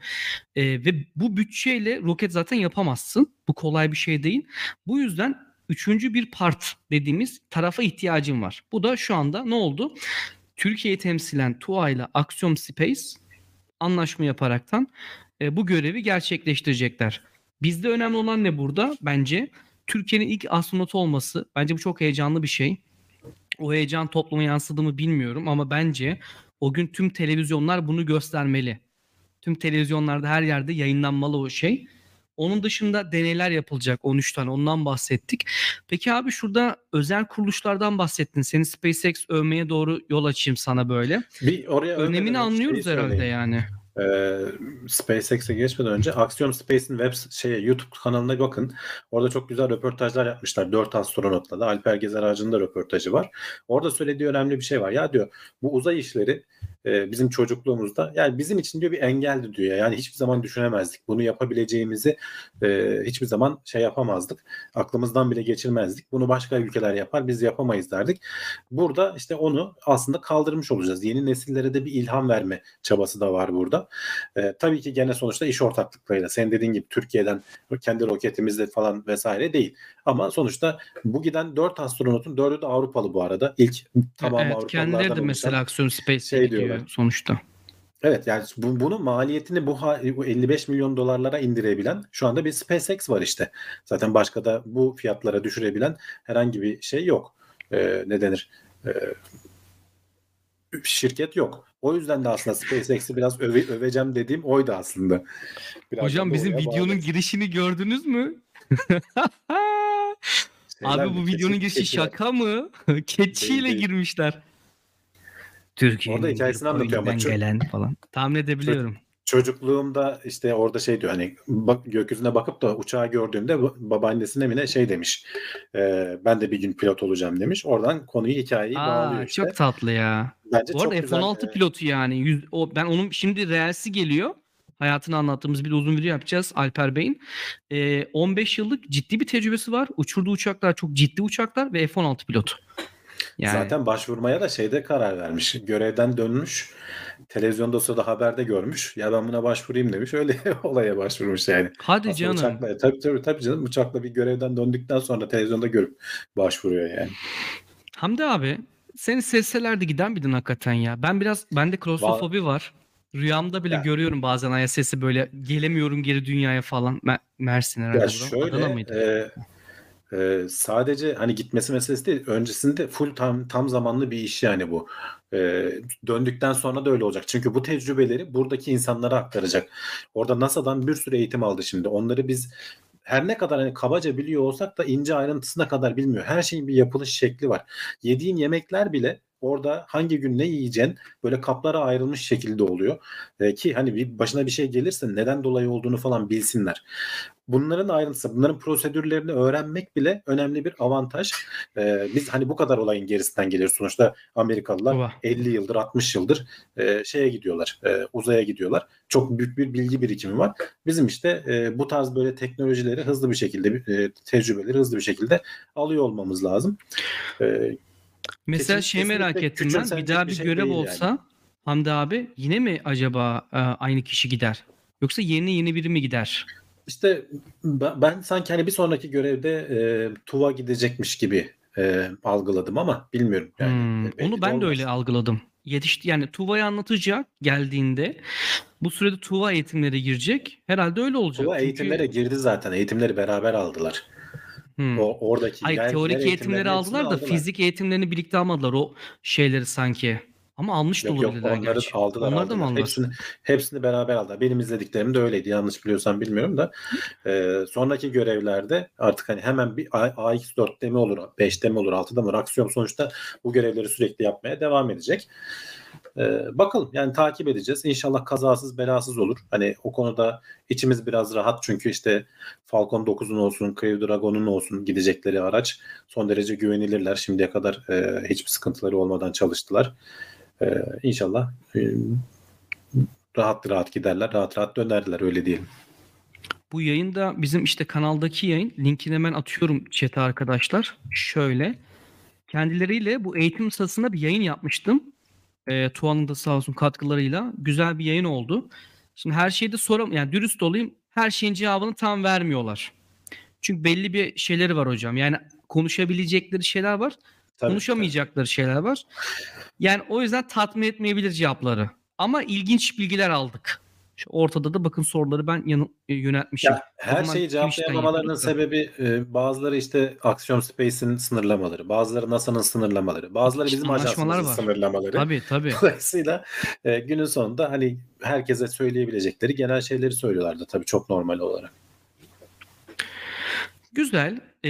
Ee, ve bu bütçeyle roket zaten yapamazsın. Bu kolay bir şey değil. Bu yüzden üçüncü bir part dediğimiz tarafa ihtiyacım var. Bu da şu anda ne oldu? Türkiye'yi temsilen TUA ile Axiom Space anlaşma yaparaktan e, bu görevi gerçekleştirecekler. Bizde önemli olan ne burada? Bence Türkiye'nin ilk astronotu olması. Bence bu çok heyecanlı bir şey. O heyecan topluma yansıdı mı bilmiyorum ama bence o gün tüm televizyonlar bunu göstermeli. Tüm televizyonlarda her yerde yayınlanmalı o şey. Onun dışında deneyler yapılacak 13 tane ondan bahsettik. Peki abi şurada özel kuruluşlardan bahsettin. Seni SpaceX övmeye doğru yol açayım sana böyle. Bir oraya Önemini anlıyoruz şeyi herhalde yani. Ee, SpaceX'e geçmeden önce Axiom Space'in web şeye YouTube kanalına bakın. Orada çok güzel röportajlar yapmışlar. Dört astronotla da Alper Gezer Ağacı'nın da röportajı var. Orada söylediği önemli bir şey var. Ya diyor bu uzay işleri e, bizim çocukluğumuzda yani bizim için diyor bir engeldi diyor. Yani hiçbir zaman düşünemezdik. Bunu yapabileceğimizi e, hiçbir zaman şey yapamazdık. Aklımızdan bile geçirmezdik. Bunu başka ülkeler yapar biz yapamayız derdik. Burada işte onu aslında kaldırmış olacağız. Yeni nesillere de bir ilham verme çabası da var burada. E, tabii ki gene sonuçta iş ortaklıklarıyla. Sen dediğin gibi Türkiye'den kendi roketimizle falan vesaire değil. Ama sonuçta bu giden 4 astronotun 4'ü de Avrupalı bu arada. İlk tamamı evet, Avrupalılardan kendileri de mesela Axiom Space'e şey gidiyor diyorlar. sonuçta. Evet yani bu, bunun maliyetini bu, ha- bu 55 milyon dolarlara indirebilen şu anda bir SpaceX var işte. Zaten başka da bu fiyatlara düşürebilen herhangi bir şey yok. Ee, ne denir? Ee, şirket yok. O yüzden de aslında SpaceX'i biraz öve, öveceğim dediğim oydu aslında. Birazdan Hocam bizim videonun bağlarız. girişini gördünüz mü? Şeyler Abi bu videonun girişi keçiler. şaka mı? Keçiyle Değil, değil. girmişler. Türkiye'nin Orada hikayesini anlatıyor ama çok- gelen falan. Tahmin edebiliyorum. Çocukluğumda işte orada şey diyor hani bak, gökyüzüne bakıp da uçağı gördüğümde ba- babaannesine mi ne şey demiş. e, ben de bir gün pilot olacağım demiş. Oradan konuyu hikayeyi bağlıyor Aa, işte. çok tatlı ya. Bence Bu çok arada güzel. F-16 e, pilotu yani. Yüz, o, ben onun şimdi Reels'i geliyor. Hayatını anlattığımız bir uzun video yapacağız Alper Bey'in. Ee, 15 yıllık ciddi bir tecrübesi var. Uçurduğu uçaklar çok ciddi uçaklar ve F-16 pilotu. Yani Zaten başvurmaya da şeyde karar vermiş. Görevden dönmüş. Televizyonda o sırada haberde görmüş. Ya ben buna başvurayım demiş. Öyle olaya başvurmuş yani. hadi Aslında canım. Uçakla, tabii, tabii, tabii canım. Uçakla bir görevden döndükten sonra televizyonda görüp başvuruyor yani. Hamdi abi seni sesselerdi gider miydin hakikaten ya? Ben biraz bende klostrofobi var. Rüyamda bile Ya. görüyorum bazen ISS'i böyle gelemiyorum geri dünyaya falan. Mer- Mersin herhalde. Ya bura. Adana şöyle mıydı? e, e, sadece hani gitmesi meselesi değil. Öncesinde full tam tam zamanlı bir iş yani bu. E, döndükten sonra da öyle olacak. Çünkü bu tecrübeleri buradaki insanlara aktaracak. Orada NASA'dan bir sürü eğitim aldı şimdi. Onları biz her ne kadar hani kabaca biliyor olsak da ince ayrıntısına kadar bilmiyor. Her şeyin bir yapılış şekli var. Yediğin yemekler bile orada hangi gün ne yiyeceksin böyle kaplara ayrılmış şekilde oluyor. E, ki hani bir başına bir şey gelirse neden dolayı olduğunu falan bilsinler. Bunların ayrıntısı, bunların prosedürlerini öğrenmek bile önemli bir avantaj. E, biz hani bu kadar olayın gerisinden geliyoruz. Sonuçta Amerikalılar Tuva. 50 yıldır 60 yıldır e, şeye gidiyorlar e, uzaya gidiyorlar. Çok büyük bir bilgi birikimi var. Bizim işte e, bu tarz böyle teknolojileri hızlı bir şekilde e, tecrübeleri hızlı bir şekilde alıyor olmamız lazım. E, Mesela kesin- şey merak ettim ben. Bir daha bir bir şey görev değil yani. olsa Hamdi abi yine mi acaba e, aynı kişi gider? Yoksa yeni yeni biri mi gider? işte ben, sanki hani bir sonraki görevde e, Tuva gidecekmiş gibi e, algıladım ama bilmiyorum. Yani, Hmm, Onu ben de olmaz. öyle algıladım. Yetişti yani Tuva'yı anlatacak geldiğinde. Bu sürede Tuva eğitimlere girecek. Herhalde öyle olacak. Tuva Çünkü- eğitimlere girdi zaten. Eğitimleri beraber aldılar. Hmm. O oradaki Hayır geldiler, teorik eğitimleri aldılar da hepsini fizik eğitimlerini birlikte almadılar o şeyleri sanki. Ama almış da olabilirler onları gerçi. aldılar Onları da mı aldılar. aldılar? Hepsini, hepsini beraber aldılar. Benim izlediklerim de öyleydi. Yanlış biliyorsam bilmiyorum da. Ee, sonraki görevlerde artık hani hemen bir A- AX4'te mi olur, 5'te mi olur, 6'da mı olur? Aksiyon sonuçta bu görevleri sürekli yapmaya devam edecek. Ee, bakalım yani takip edeceğiz. İnşallah kazasız belasız olur. Hani o konuda içimiz biraz rahat çünkü işte Falcon 9'un olsun, Crew Dragon'un olsun gidecekleri araç son derece güvenilirler. Şimdiye kadar e, hiçbir sıkıntıları olmadan çalıştılar. Ee, inşallah e, rahat rahat giderler, rahat rahat dönerler öyle diyelim. Bu yayında bizim işte kanaldaki yayın linkini hemen atıyorum chat'e arkadaşlar. Şöyle kendileriyle bu eğitim sırasında bir yayın yapmıştım. E, Tuğan'ın da sağ olsun katkılarıyla güzel bir yayın oldu. Şimdi her şeyde soram yani dürüst olayım her şeyin cevabını tam vermiyorlar. Çünkü belli bir şeyleri var hocam. Yani konuşabilecekleri şeyler var. Tabii, konuşamayacakları şeyler var. Yani o yüzden tatmin etmeyebilir cevapları. Ama ilginç bilgiler aldık. Şu ortada da bakın soruları ben yanı, e, yöneltmişim. Ya, her O zaman şeyi cevaplayamamalarının sebebi e, bazıları işte Axiom Space'in sınırlamaları, bazıları NASA'nın sınırlamaları, bazıları bizim Anlaşmalar ajansımızın var. sınırlamaları. Tabii tabii. Dolayısıyla e, günün sonunda hani herkese söyleyebilecekleri genel şeyleri söylüyorlardı tabii çok normal olarak. Güzel. Ee,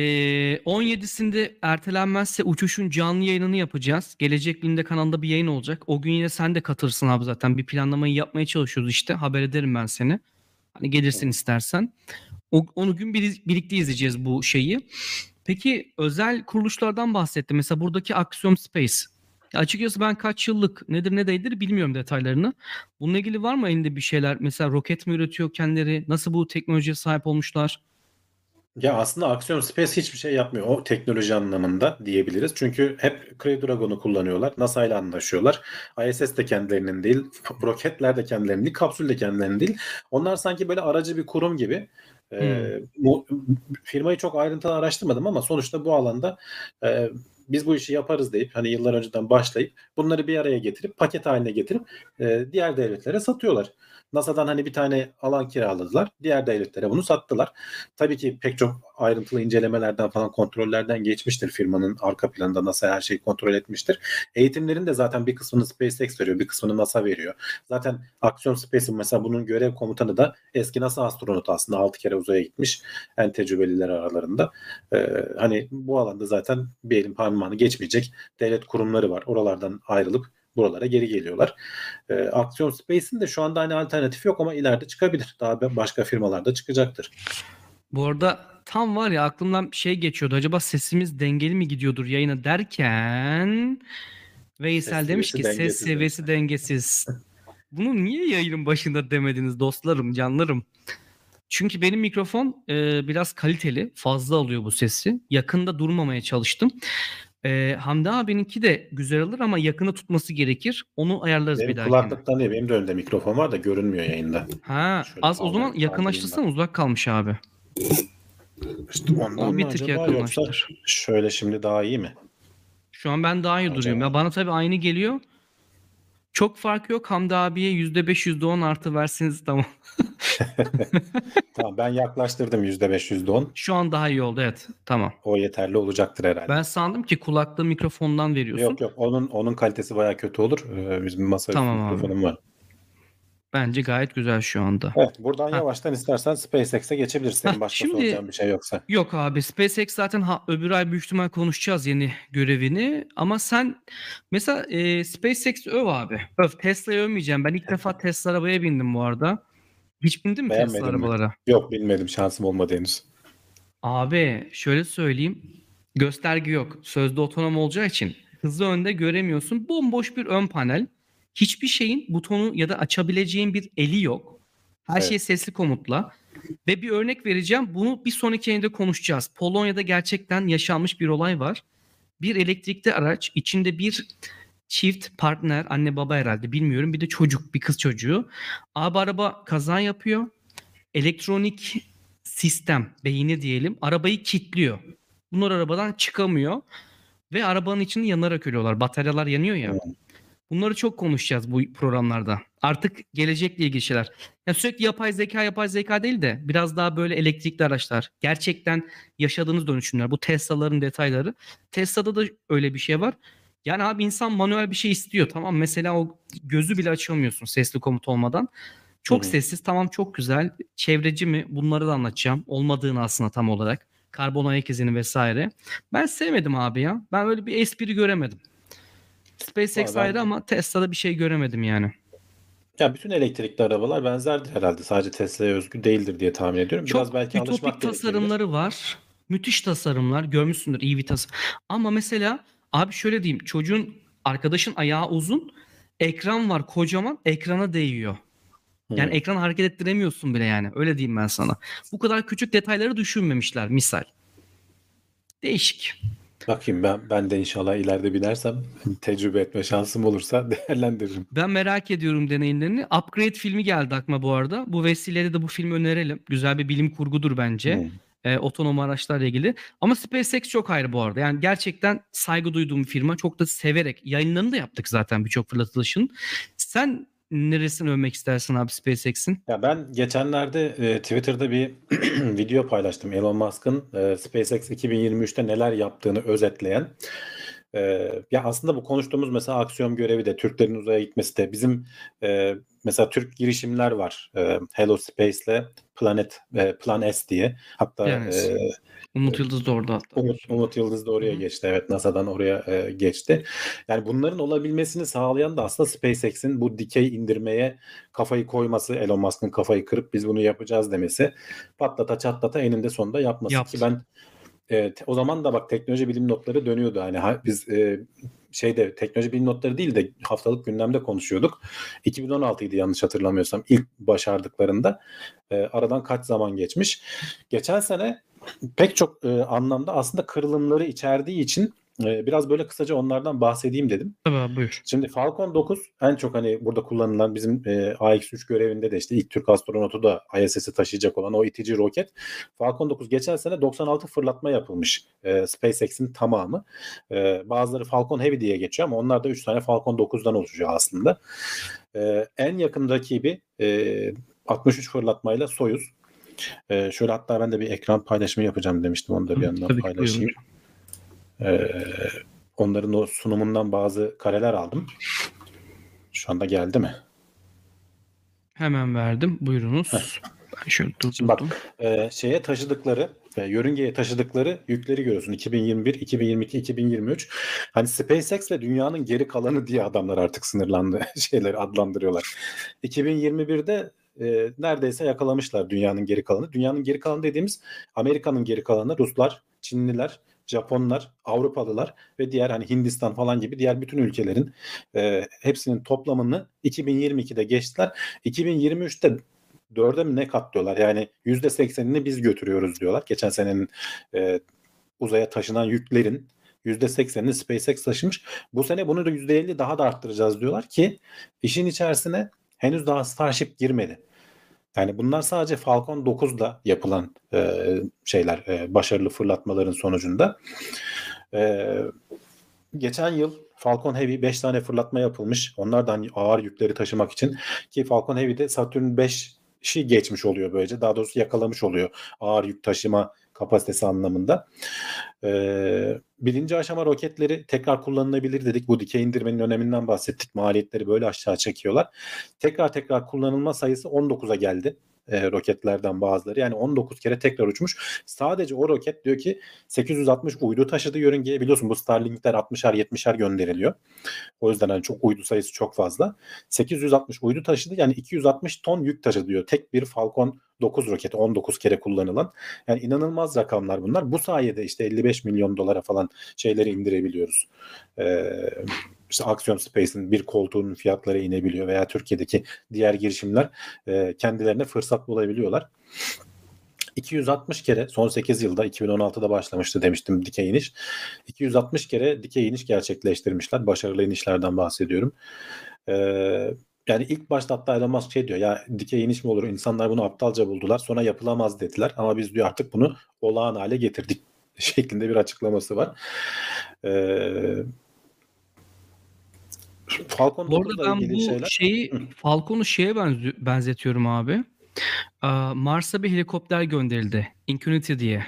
17'sinde ertelenmezse uçuşun canlı yayınını yapacağız. Gelecek günde kanalda bir yayın olacak. O gün yine sen de katılırsın abi zaten. Bir planlamayı yapmaya çalışıyoruz işte. Haber ederim ben seni. Hani gelirsin istersen. O, onu gün bir, birlikte izleyeceğiz bu şeyi. Peki özel kuruluşlardan bahsetti. Mesela buradaki Axiom Space. Ya açıkçası ben kaç yıllık nedir ne değildir bilmiyorum detaylarını. Bununla ilgili var mı elinde bir şeyler? Mesela roket mi üretiyor kendileri? Nasıl bu teknolojiye sahip olmuşlar? Ya aslında Axiom Space hiçbir şey yapmıyor o teknoloji anlamında diyebiliriz. Çünkü hep Crew Dragon'u kullanıyorlar. NASA ile anlaşıyorlar. ISS de kendilerinin değil, roketler de kendilerinin değil, kapsül de kendilerinin değil. Onlar sanki böyle aracı bir kurum gibi. Ee, bu firmayı çok ayrıntılı araştırmadım ama sonuçta bu alanda e, biz bu işi yaparız deyip hani yıllar önceden başlayıp bunları bir araya getirip paket haline getirip e, diğer devletlere satıyorlar. NASA'dan hani bir tane alan kiraladılar. Diğer devletlere bunu sattılar. Tabii ki pek çok ayrıntılı incelemelerden falan kontrollerden geçmiştir firmanın arka planında NASA her şeyi kontrol etmiştir. Eğitimlerin de zaten bir kısmını SpaceX veriyor, bir kısmını NASA veriyor. Zaten Aksiyon Space'in mesela bunun görev komutanı da eski NASA astronotu aslında 6 kere uzaya gitmiş. En tecrübeliler aralarında. Ee, hani bu alanda zaten bir elin parmağını geçmeyecek devlet kurumları var. Oralardan ayrılıp buralara geri geliyorlar. E, Aksiyon Space'in de şu anda hani alternatif yok ama ileride çıkabilir. Daha başka firmalarda çıkacaktır. Bu arada tam var ya aklımdan şey geçiyordu. Acaba sesimiz dengeli mi gidiyordur yayına derken Veysel Ses demiş ki ses dengesiz." seviyesi dengesiz. Bunu niye yayının başında demediniz dostlarım, canlarım? Çünkü benim mikrofon e, biraz kaliteli, fazla alıyor bu sesi. Yakında durmamaya çalıştım. E, Hamdi abininki de güzel alır ama yakında tutması gerekir. Onu ayarlarız bir Benim dahakine. kulaklıktan değil benim de önümde mikrofon var da görünmüyor yayında. Ha, Şöyle az o zaman kaldırayım, yakınlaştırsan uzak kalmış abi. İşte ondan mı bir tık acaba yoksa yakınlaştır. şöyle şimdi daha iyi mi? Şu an ben daha iyi Acaba? duruyorum. Ya bana tabii aynı geliyor. Çok fark yok. Hamdi abiye %5 %10 artı verseniz tamam. Tamam ben yaklaştırdım %5 %10. Şu an daha iyi oldu evet. Tamam. O yeterli olacaktır herhalde. Ben sandım ki kulaklığı mikrofondan veriyorsun. Yok yok onun onun kalitesi bayağı kötü olur. Ee, bizim masa Tamam mikrofonum var. Bence gayet güzel şu anda. Evet buradan Ha. yavaştan istersen SpaceX'e geçebiliriz. Senin başka şimdi- soracağın bir şey yoksa. Yok abi SpaceX zaten ha, öbür ay büyük ihtimal konuşacağız yeni görevini. Ama sen mesela e, SpaceX öv abi. Öv. Tesla'yı övmeyeceğim. Ben ilk defa Tesla arabaya bindim bu arada. Hiç bindin mi Tesla Beğenmedin mi? arabalara? Yok bilmedim şansım olmadı henüz. Abi şöyle söyleyeyim. Gösterge yok. Sözde otonom olacağı için hızlı önde göremiyorsun. Bomboş bir ön panel. Hiçbir şeyin butonu ya da açabileceğin bir eli yok. Her Evet. şey sesli komutla. Ve bir örnek vereceğim. Bunu bir sonraki yayında konuşacağız. Polonya'da gerçekten yaşanmış bir olay var. Bir elektrikli araç içinde bir çift partner anne baba herhalde bilmiyorum bir de çocuk bir kız çocuğu. Abi araba kaza yapıyor. Elektronik sistem beyni diyelim arabayı kilitliyor. Bunlar arabadan çıkamıyor ve arabanın içinde yanarak ölüyorlar. Bataryalar yanıyor ya. Bunları çok konuşacağız bu programlarda. Artık gelecekle ilgili şeyler. Ya sürekli yapay zeka yapay zeka değil de biraz daha böyle elektrikli araçlar. Gerçekten yaşadığınız dönüşümler. Bu Tesla'ların detayları. Tesla'da da öyle bir şey var. Yani abi insan manuel bir şey istiyor tamam Mesela o gözü bile açamıyorsun sesli komut olmadan. Çok Hı hı. sessiz tamam çok güzel. Çevreci mi bunları da anlatacağım. Olmadığını aslında tam olarak. Karbon ayak izini vesaire. Ben sevmedim abi ya. Ben öyle bir espri göremedim. SpaceX Vallahi ben- ayrı ama Tesla'da bir şey göremedim yani. Ya bütün elektrikli arabalar benzerdir herhalde. Sadece Tesla'ya özgü değildir diye tahmin ediyorum. Biraz Çok belki ütopik tasarımları var. Müthiş tasarımlar. Görmüşsündür iyi bir tasarım. Ama mesela abi şöyle diyeyim. Çocuğun arkadaşın ayağı uzun. Ekran var kocaman. Ekrana değiyor. Yani Hı. ekran hareket ettiremiyorsun bile yani. Öyle diyeyim ben sana. Bu kadar küçük detayları düşünmemişler misal. Değişik. Bakayım ben ben de inşallah ileride binersem tecrübe etme şansım olursa değerlendiririm. Ben merak ediyorum deneyimlerini. Upgrade filmi geldi aklıma bu arada. Bu vesileyle de bu filmi önerelim. Güzel bir bilim kurgudur bence. Hı. E, otonom araçlarla ilgili. Ama SpaceX çok ayrı bu arada. Yani gerçekten saygı duyduğum firma. Çok da severek. Yayınlarını da yaptık zaten birçok fırlatılışın. Sen neresini övmek istersin abi SpaceX'in? Ya ben geçenlerde e, Twitter'da bir video paylaştım. Elon Musk'ın e, SpaceX 2023'te neler yaptığını özetleyen. E, ya aslında bu konuştuğumuz mesela aksiyon görevi de Türklerin uzaya gitmesi de bizim e, mesela Türk girişimler var. E, Hello Space'le Planet e, Plan S diye. Hatta S. e, Umut Yıldız da orada hatta. Umut, Umut Yıldız da oraya hı. geçti. Evet NASA'dan oraya e, geçti. Yani bunların olabilmesini sağlayan da aslında SpaceX'in bu dikey indirmeye kafayı koyması, Elon Musk'ın kafayı kırıp biz bunu yapacağız demesi, patlata çatlata eninde sonunda yapması Yaptı. ki ben e, te- o zaman da bak teknoloji bilim notları dönüyordu. Hani ha- biz e, şeyde teknoloji bilim notları değil de haftalık gündemde konuşuyorduk. 2016 idi yanlış hatırlamıyorsam ilk başardıklarında. E, aradan kaç zaman geçmiş. Geçen sene pek çok e, anlamda aslında kırılımları içerdiği için e, biraz böyle kısaca onlardan bahsedeyim dedim. Tabii abi, buyur. Şimdi Falcon 9 en çok hani burada kullanılan bizim e, AX-3 görevinde de işte ilk Türk astronotu da ISS'i taşıyacak olan o itici roket. Falcon 9 geçen sene 96 fırlatma yapılmış e, SpaceX'in tamamı. E, bazıları Falcon Heavy diye geçiyor ama onlar da 3 tane Falcon 9'dan oluşuyor aslında. E, en yakın rakibi e, 63 fırlatmayla Soyuz. E, şöyle hatta ben de bir ekran paylaşımı yapacağım demiştim. Onu da bir yandan tabii paylaşayım. E, onların o sunumundan bazı kareler aldım. Şu anda geldi mi? Hemen verdim. Buyurunuz. Ben şöyle Şimdi bak durdurdum. e, şeye taşıdıkları e, yörüngeye taşıdıkları yükleri görüyorsun 2021, 2022, 2023. Hani SpaceX ve dünyanın geri kalanı diye adamlar artık sınırlandı şeyleri adlandırıyorlar. 2021'de e, neredeyse yakalamışlar dünyanın geri kalanı. Dünyanın geri kalanı dediğimiz Amerika'nın geri kalanı Ruslar, Çinliler, Japonlar, Avrupalılar ve diğer hani Hindistan falan gibi diğer bütün ülkelerin e, hepsinin toplamını 2022'de geçtiler. 2023'te dörde mi ne katlıyorlar? Yani yüzde seksenini biz götürüyoruz diyorlar. Geçen senenin e, uzaya taşınan yüklerin yüzde seksenini SpaceX taşımış. Bu sene bunu da yüzde elli daha da arttıracağız diyorlar ki işin içerisine henüz daha Starship girmedi. Yani bunlar sadece Falcon 9'da yapılan e, şeyler, e, başarılı fırlatmaların sonucunda. E, geçen yıl Falcon Heavy 5 tane fırlatma yapılmış. Onlardan ağır yükleri taşımak için ki Falcon Heavy'de Saturn 5 şey geçmiş oluyor böylece. Daha doğrusu yakalamış oluyor ağır yük taşıma kapasitesi anlamında. Ee, birinci aşama roketleri tekrar kullanılabilir dedik. Bu dikey indirmenin öneminden bahsettik. Maliyetleri böyle aşağı çekiyorlar. Tekrar tekrar kullanılma sayısı 19'a geldi e, roketlerden bazıları. Yani 19 kere tekrar uçmuş. Sadece o roket diyor ki 860 uydu taşıdı yörüngeye. Biliyorsun bu Starlink'ler 60'ar 70'er gönderiliyor. O yüzden hani çok uydu sayısı çok fazla. 860 uydu taşıdı. Yani 260 ton yük taşıdı diyor. Tek bir Falcon 9 roketi 19 kere kullanılan. Yani inanılmaz rakamlar bunlar. Bu sayede işte 55 milyon dolara falan şeyleri indirebiliyoruz. Ee, işte Axiom Space'in bir koltuğunun fiyatları inebiliyor veya Türkiye'deki diğer girişimler e, kendilerine fırsat bulabiliyorlar. 260 kere son 8 yılda 2016'da başlamıştı demiştim dikey iniş. 260 kere dikey iniş gerçekleştirmişler. Başarılı inişlerden bahsediyorum. Ee, yani ilk başta hatta Elon Musk şey diyor ya dikey iniş mi olur insanlar bunu aptalca buldular sonra yapılamaz dediler ama biz diyor artık bunu olağan hale getirdik şeklinde bir açıklaması var. Ee, Falcon Bu arada 9'la ben bu şeyler şeyi Falcon'u şeye benzetiyorum abi. Mars'a bir helikopter gönderildi. Infinity diye.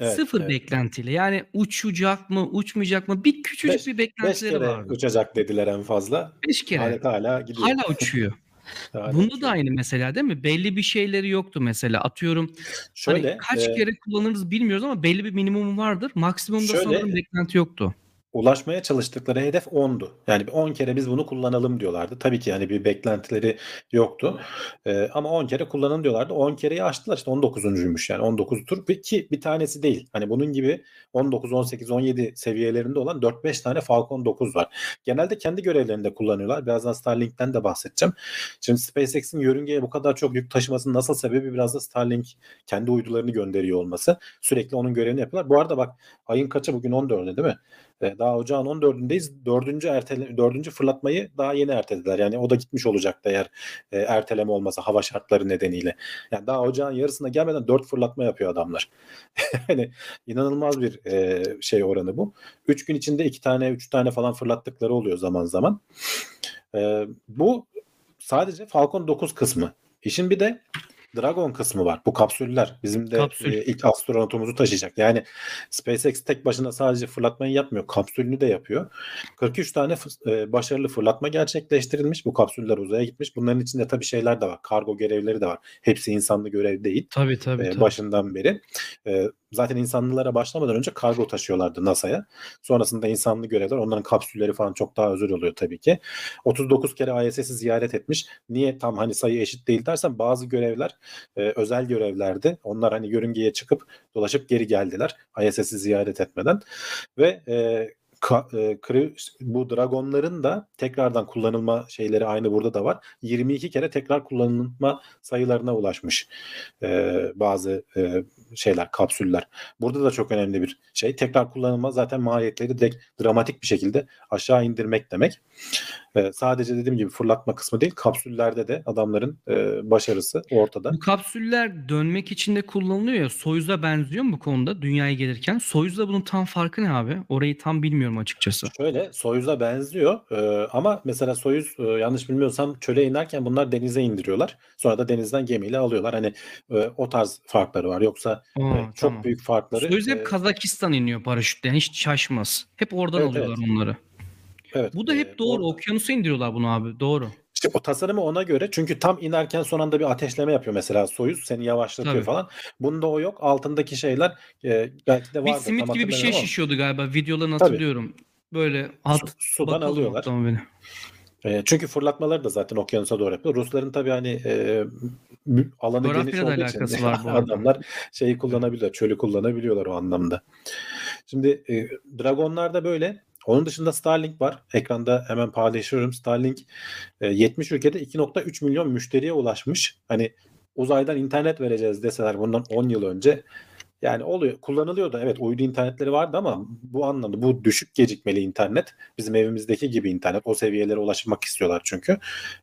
Evet, Sıfır evet. beklentiyle. Yani uçacak mı, uçmayacak mı? Bir küçücük Beş- bir 5 beklentileri kere vardı. uçacak dediler en fazla. 5 kere. Hala, hala gidiyor. Hala uçuyor. Hala Bunda da aynı mesela değil mi? Belli bir şeyleri yoktu mesela. Atıyorum Şöyle hani kaç e, kere kullanırız bilmiyoruz ama belli bir minimum vardır. Maksimumda Şöyle- sanırım beklenti yoktu. Ulaşmaya çalıştıkları hedef 10'du. Yani 10 kere biz bunu kullanalım diyorlardı. Tabii ki yani bir beklentileri yoktu. Ee, ama 10 kere kullanın diyorlardı. 10 kereyi aştılar işte 19'uncuymuş yani 19 tur Bir- ki bir tanesi değil. Hani bunun gibi 19, 18, 17 seviyelerinde olan 4-5 tane Falcon 9 var. Genelde kendi görevlerinde kullanıyorlar. Birazdan Starlink'ten de bahsedeceğim. Şimdi SpaceX'in yörüngeye bu kadar çok yük taşımasının nasıl sebebi biraz da Starlink kendi uydularını gönderiyor olması. Sürekli onun görevini yapıyorlar. Bu arada bak ayın kaçı bugün 14'ü değil mi? Daha ocağın 14'ündeyiz. Dördüncü, ertele, dördüncü fırlatmayı daha yeni ertelediler. Yani o da gitmiş olacaktı eğer e, erteleme olmasa hava şartları nedeniyle. Yani daha ocağın yarısına gelmeden dört fırlatma yapıyor adamlar. yani inanılmaz bir e, şey oranı bu. Üç gün içinde iki tane, üç tane falan fırlattıkları oluyor zaman zaman. E, bu sadece Falcon 9 kısmı. İşin bir de Dragon kısmı var. Bu kapsüller. Bizim de Kapsül. e, ilk astronotumuzu taşıyacak. Yani SpaceX tek başına sadece fırlatmayı yapmıyor. Kapsülünü de yapıyor. 43 tane e, başarılı fırlatma gerçekleştirilmiş. Bu kapsüller uzaya gitmiş. Bunların içinde tabii şeyler de var. Kargo görevleri de var. Hepsi insanlı görev değil. Tabii tabii. e, tabii. başından beri. E, zaten insanlılara başlamadan önce kargo taşıyorlardı NASA'ya. Sonrasında insanlı görevler. Onların kapsülleri falan çok daha özel oluyor tabii ki. 39 kere ISS'i ziyaret etmiş. Niye tam hani sayı eşit değil dersen bazı görevler e, özel görevlerdi. Onlar hani yörüngeye çıkıp dolaşıp geri geldiler. ISS'i ziyaret etmeden. Ve e, ka- e, kri- bu Dragonların da tekrardan kullanılma şeyleri aynı burada da var. 22 kere tekrar kullanılma sayılarına ulaşmış e, bazı e, şeyler, kapsüller. Burada da çok önemli bir şey. Tekrar kullanılma zaten maliyetleri direkt dramatik bir şekilde aşağı indirmek demek. E, sadece dediğim gibi fırlatma kısmı değil, kapsüllerde de adamların e, başarısı ortada. Bu kapsüller dönmek için de kullanılıyor ya. Soyuz'a benziyor mu bu konuda dünyaya gelirken? Soyuz'la bunun tam farkı ne abi? Orayı tam bilmiyorum açıkçası. Şöyle Soyuz'a benziyor e, ama mesela Soyuz e, yanlış bilmiyorsam çöle inerken bunlar denize indiriyorlar. Sonra da denizden gemiyle alıyorlar. Hani e, o tarz farkları var. Yoksa Aa, e, çok tamam. büyük farkları. Soyuz e, hep Kazakistan iniyor paraşütle. Yani hiç şaşmaz. Hep oradan Evet, alıyorlar onları. Evet, Bu da e, hep doğru. orada- Okyanusa indiriyorlar bunu abi. Doğru. İşte o tasarımı ona göre çünkü tam inerken son anda bir ateşleme yapıyor mesela Soyuz seni yavaşlatıyor Tabii. falan. Bunda o yok. Altındaki şeyler e, belki de Bir vardır. simit tam gibi bir şey ama şişiyordu galiba. Videolarını Tabii. hatırlıyorum. Böyle at su- sudan alıyorlar. beni. E, çünkü fırlatmaları da zaten okyanusa doğru yapıyor. Rusların tabii hani e, alanı geniş olduğu alakası için var bu adamlar şeyi kullanabiliyor, çölü kullanabiliyorlar o anlamda. Şimdi e, Dragonlar da böyle. Onun dışında Starlink var. Ekranda hemen paylaşıyorum. Starlink e, 70 ülkede 2.3 milyon müşteriye ulaşmış. Hani uzaydan internet vereceğiz deseler bundan 10 yıl önce yani oluyor. Kullanılıyordu. Evet uydu internetleri vardı ama bu anlamda bu düşük gecikmeli internet bizim evimizdeki gibi internet. O seviyelere ulaşmak istiyorlar çünkü.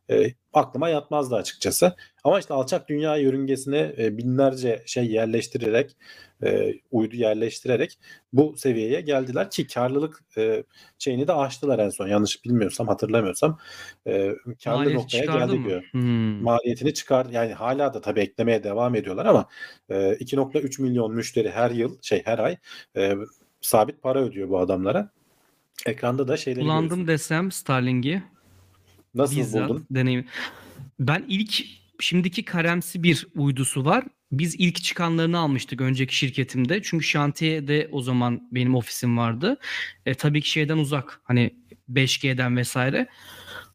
E, aklıma yatmazdı açıkçası. Ama işte alçak dünya yörüngesine e, binlerce şey yerleştirerek e, uydu yerleştirerek bu seviyeye geldiler ki karlılık e, şeyini de aştılar en son. Yanlış bilmiyorsam hatırlamıyorsam e, karlı Maliyeti noktaya geldi mı? diyor Hmm. maliyetini çıkar yani hala da tabii eklemeye devam ediyorlar ama e, 2.3 milyon müşteri her yıl şey her ay e, sabit para ödüyor bu adamlara. Ekranda da şeyleri Kullandım desem Starlink'i. Nasıl Bizzat buldun? deneyim. Ben ilk şimdiki Karemsi bir uydusu var. Biz ilk çıkanlarını almıştık önceki şirketimde. Çünkü şantiyede o zaman benim ofisim vardı. E, tabii ki şeyden uzak. Hani 5G'den vesaire.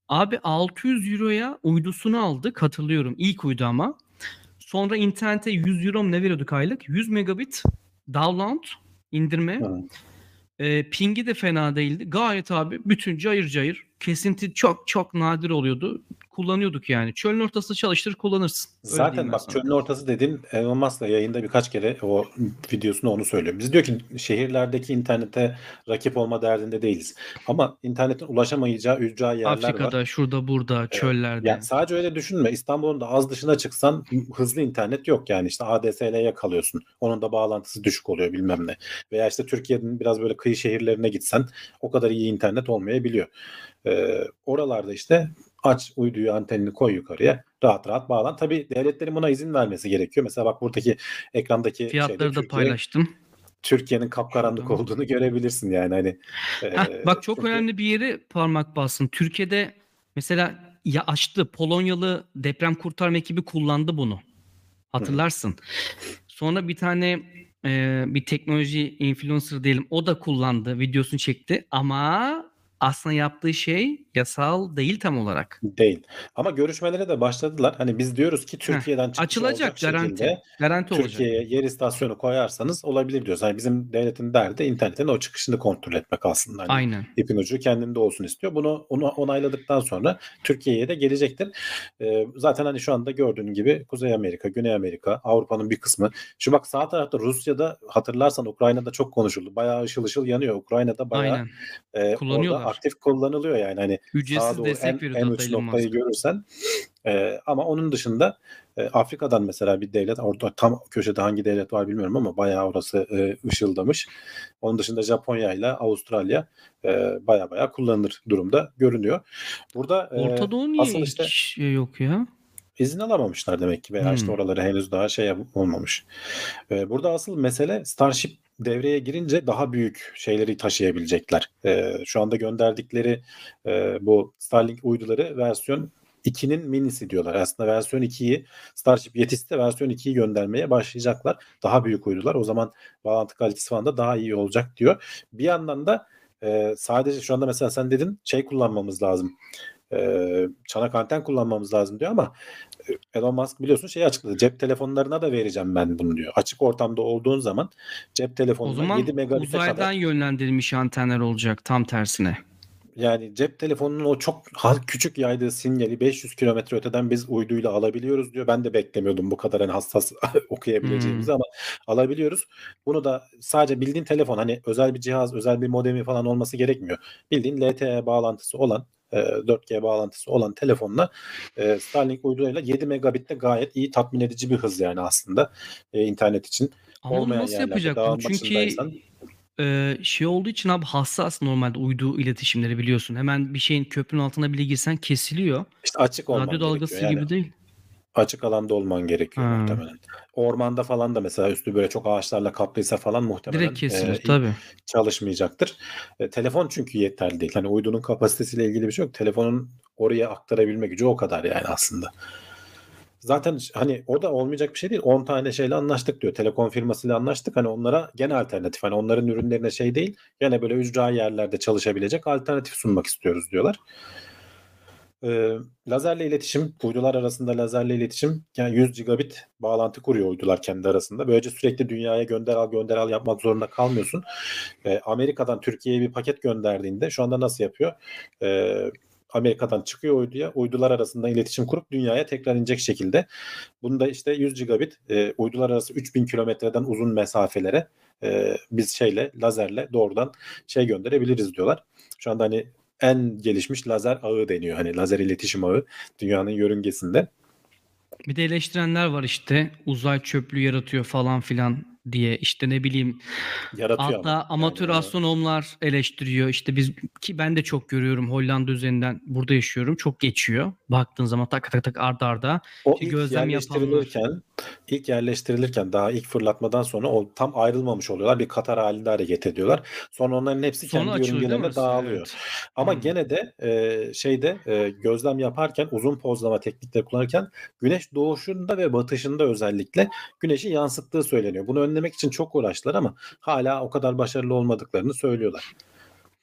Abi 600 euroya uydusunu aldık hatırlıyorum. İlk uydu ama. Sonra internete 100 euro mu ne veriyorduk aylık? 100 megabit download indirme. Hı. E, pingi de fena değildi. Gayet abi bütün cayır cayır. Kesinti çok çok nadir oluyordu. Kullanıyorduk yani. Çölün ortasında çalıştır kullanırsın. Öyle Zaten bak sana. çölün ortası dedin Elon Musk da yayında birkaç kere o videosunda onu söylüyor. Biz diyor ki şehirlerdeki internete rakip olma derdinde değiliz. Ama internetin ulaşamayacağı ücra yerler var. Afrika'da, şurada, burada, çöllerde. Yani sadece öyle düşünme. İstanbul'un da az dışına çıksan hızlı internet yok yani. İşte ADSL'ye kalıyorsun. Onun da bağlantısı düşük oluyor bilmem ne. Veya işte Türkiye'nin biraz böyle kıyı şehirlerine gitsen o kadar iyi internet olmayabiliyor. Ee, oralarda işte aç uyduyu antenini koy yukarıya rahat rahat bağlan. Tabii devletlerin buna izin vermesi gerekiyor. Mesela bak buradaki ekrandaki Fiyatları şeyde da Türkiye- paylaştım. Türkiye'nin kapkaranlık Şuradan. olduğunu görebilirsin yani hani. Heh, Ee, bak çok çünkü- önemli bir yere parmak bastın. Türkiye'de mesela ya açtı Polonyalı deprem kurtarma ekibi kullandı bunu. Hatırlarsın. Sonra bir tane e, bir teknoloji influencer diyelim o da kullandı videosunu çekti ama aslında yaptığı şey yasal değil tam olarak. Değil. Ama görüşmelere de başladılar. Hani biz diyoruz ki Türkiye'den çıkış Açılacak garanti. Garanti olacak. Türkiye'ye yer istasyonu koyarsanız olabilir diyoruz. Hani bizim devletin derdi internetin o çıkışını kontrol etmek aslında. Hani Aynen. ipin ucu kendinde olsun istiyor. Bunu onu onayladıktan sonra Türkiye'ye de gelecektir. Ee, zaten hani şu anda gördüğün gibi Kuzey Amerika, Güney Amerika, Avrupa'nın bir kısmı. Şu bak sağ tarafta Rusya'da hatırlarsan Ukrayna'da çok konuşuldu. Bayağı ışıl ışıl yanıyor. Ukrayna'da bayağı Aynen. e, orada aktif kullanılıyor yani. Hani Ücretsiz doğru destek en, veriyordu en hatta uç noktayı görürsen e, ama onun dışında e, Afrika'dan mesela bir devlet orada tam köşede hangi devlet var bilmiyorum ama bayağı orası e, ışıldamış. Onun dışında Japonya ile Avustralya e, bayağı bayağı kullanılır durumda görünüyor. Burada e, Orta Doğu niye asıl hiç işte şey yok ya? izin alamamışlar demek ki veya işte Hmm. oraları henüz daha şey olmamış. E, burada asıl mesele Starship devreye girince daha büyük şeyleri taşıyabilecekler. E, şu anda gönderdikleri e, bu Starlink uyduları versiyon 2'nin minisi diyorlar. Aslında versiyon 2'yi Starship yetişti de versiyon 2'yi göndermeye başlayacaklar. Daha büyük uydular. O zaman bağlantı kalitesi falan da daha iyi olacak diyor. Bir yandan da e, sadece şu anda mesela sen dedin şey kullanmamız lazım. E, çanak anten kullanmamız lazım diyor ama e, Elon Musk biliyorsun şeyi açıkladı. Cep telefonlarına da vereceğim ben bunu diyor. Açık ortamda olduğun zaman cep O telefonuna zaman 7 megabit'e uzaydan kadar yönlendirilmiş antenler olacak tam tersine. yani cep telefonunun o çok küçük yaydığı sinyali 500 kilometre öteden biz uyduyla alabiliyoruz diyor. Ben de beklemiyordum bu kadar hani hassas okuyabileceğimizi Hımm. ama alabiliyoruz. Bunu da sadece bildiğin telefon, hani özel bir cihaz, özel bir modemi falan olması gerekmiyor. Bildiğin LTE bağlantısı olan, eee, 4G bağlantısı olan telefonla, eee, Starlink uyduyla 7 megabitte gayet iyi, tatmin edici bir hız yani aslında, eee, internet için. Ama Olmayan nasıl dağın Çünkü, eee, şey olduğu için abi hassas normalde uydu iletişimleri biliyorsun. Hemen bir şeyin köprünün altına bile girsen kesiliyor. İşte açık olman Radyo dalgası yani. gibi değil. Açık alanda olman gerekiyor Ha. muhtemelen. Ormanda falan da mesela üstü böyle çok ağaçlarla kaplıysa falan muhtemelen, Direkt kesilir eee, tabii. çalışmayacaktır. Eee, telefon çünkü yeterli değil. Hani uydunun kapasitesiyle ilgili bir şey yok. Telefonun oraya aktarabilme gücü o kadar yani aslında. Zaten hani o da olmayacak bir şey değil. 10 tane şeyle anlaştık diyor. Telekom firmasıyla anlaştık. Hani onlara gene alternatif. Hani onların ürünlerine şey değil, gene böyle ücra yerlerde çalışabilecek alternatif sunmak istiyoruz diyorlar. Eee, lazerle iletişim, uydular arasında lazerle iletişim, yani 100 gigabit bağlantı kuruyor uydular kendi arasında. Böylece sürekli dünyaya gönder al, gönder al yapmak zorunda kalmıyorsun. Eee, Amerika'dan Türkiye'ye bir paket gönderdiğinde şu anda nasıl yapıyor? Eee, Amerika'dan çıkıyor uyduya, uydular arasında iletişim kurup dünyaya tekrar inecek şekilde. Bunu da işte 100 gigabit, eee, uydular arası 3000 kilometreden uzun mesafelere, eee, biz şeyle, lazerle doğrudan şey gönderebiliriz diyorlar. Şu anda hani en gelişmiş lazer ağı deniyor. Hani lazer iletişim ağı dünyanın yörüngesinde. Bir de eleştirenler var işte uzay çöplüğü yaratıyor falan filan diye. İşte ne bileyim Yaratıyor hatta ama. amatör Yani astronomlar eleştiriyor. İşte biz ki ben de çok görüyorum Hollanda üzerinden burada yaşıyorum. Çok geçiyor. Baktığın zaman tak tak tak art arda. O İşte ilk gözlem yapanlar. yerleştirilirken ilk yerleştirilirken daha ilk fırlatmadan sonra o tam ayrılmamış oluyorlar. Bir katar halinde hareket ediyorlar. Sonra onların hepsi Sonra kendi yörüngelerine dağılıyor. Evet. Ama Hımm. gene de, eee, şeyde, eee, gözlem yaparken uzun pozlama teknikleri kullanırken güneş doğuşunda ve batışında özellikle güneşi yansıttığı söyleniyor. Bunu önlemek için çok uğraştılar ama hâlâ o kadar başarılı olmadıklarını söylüyorlar.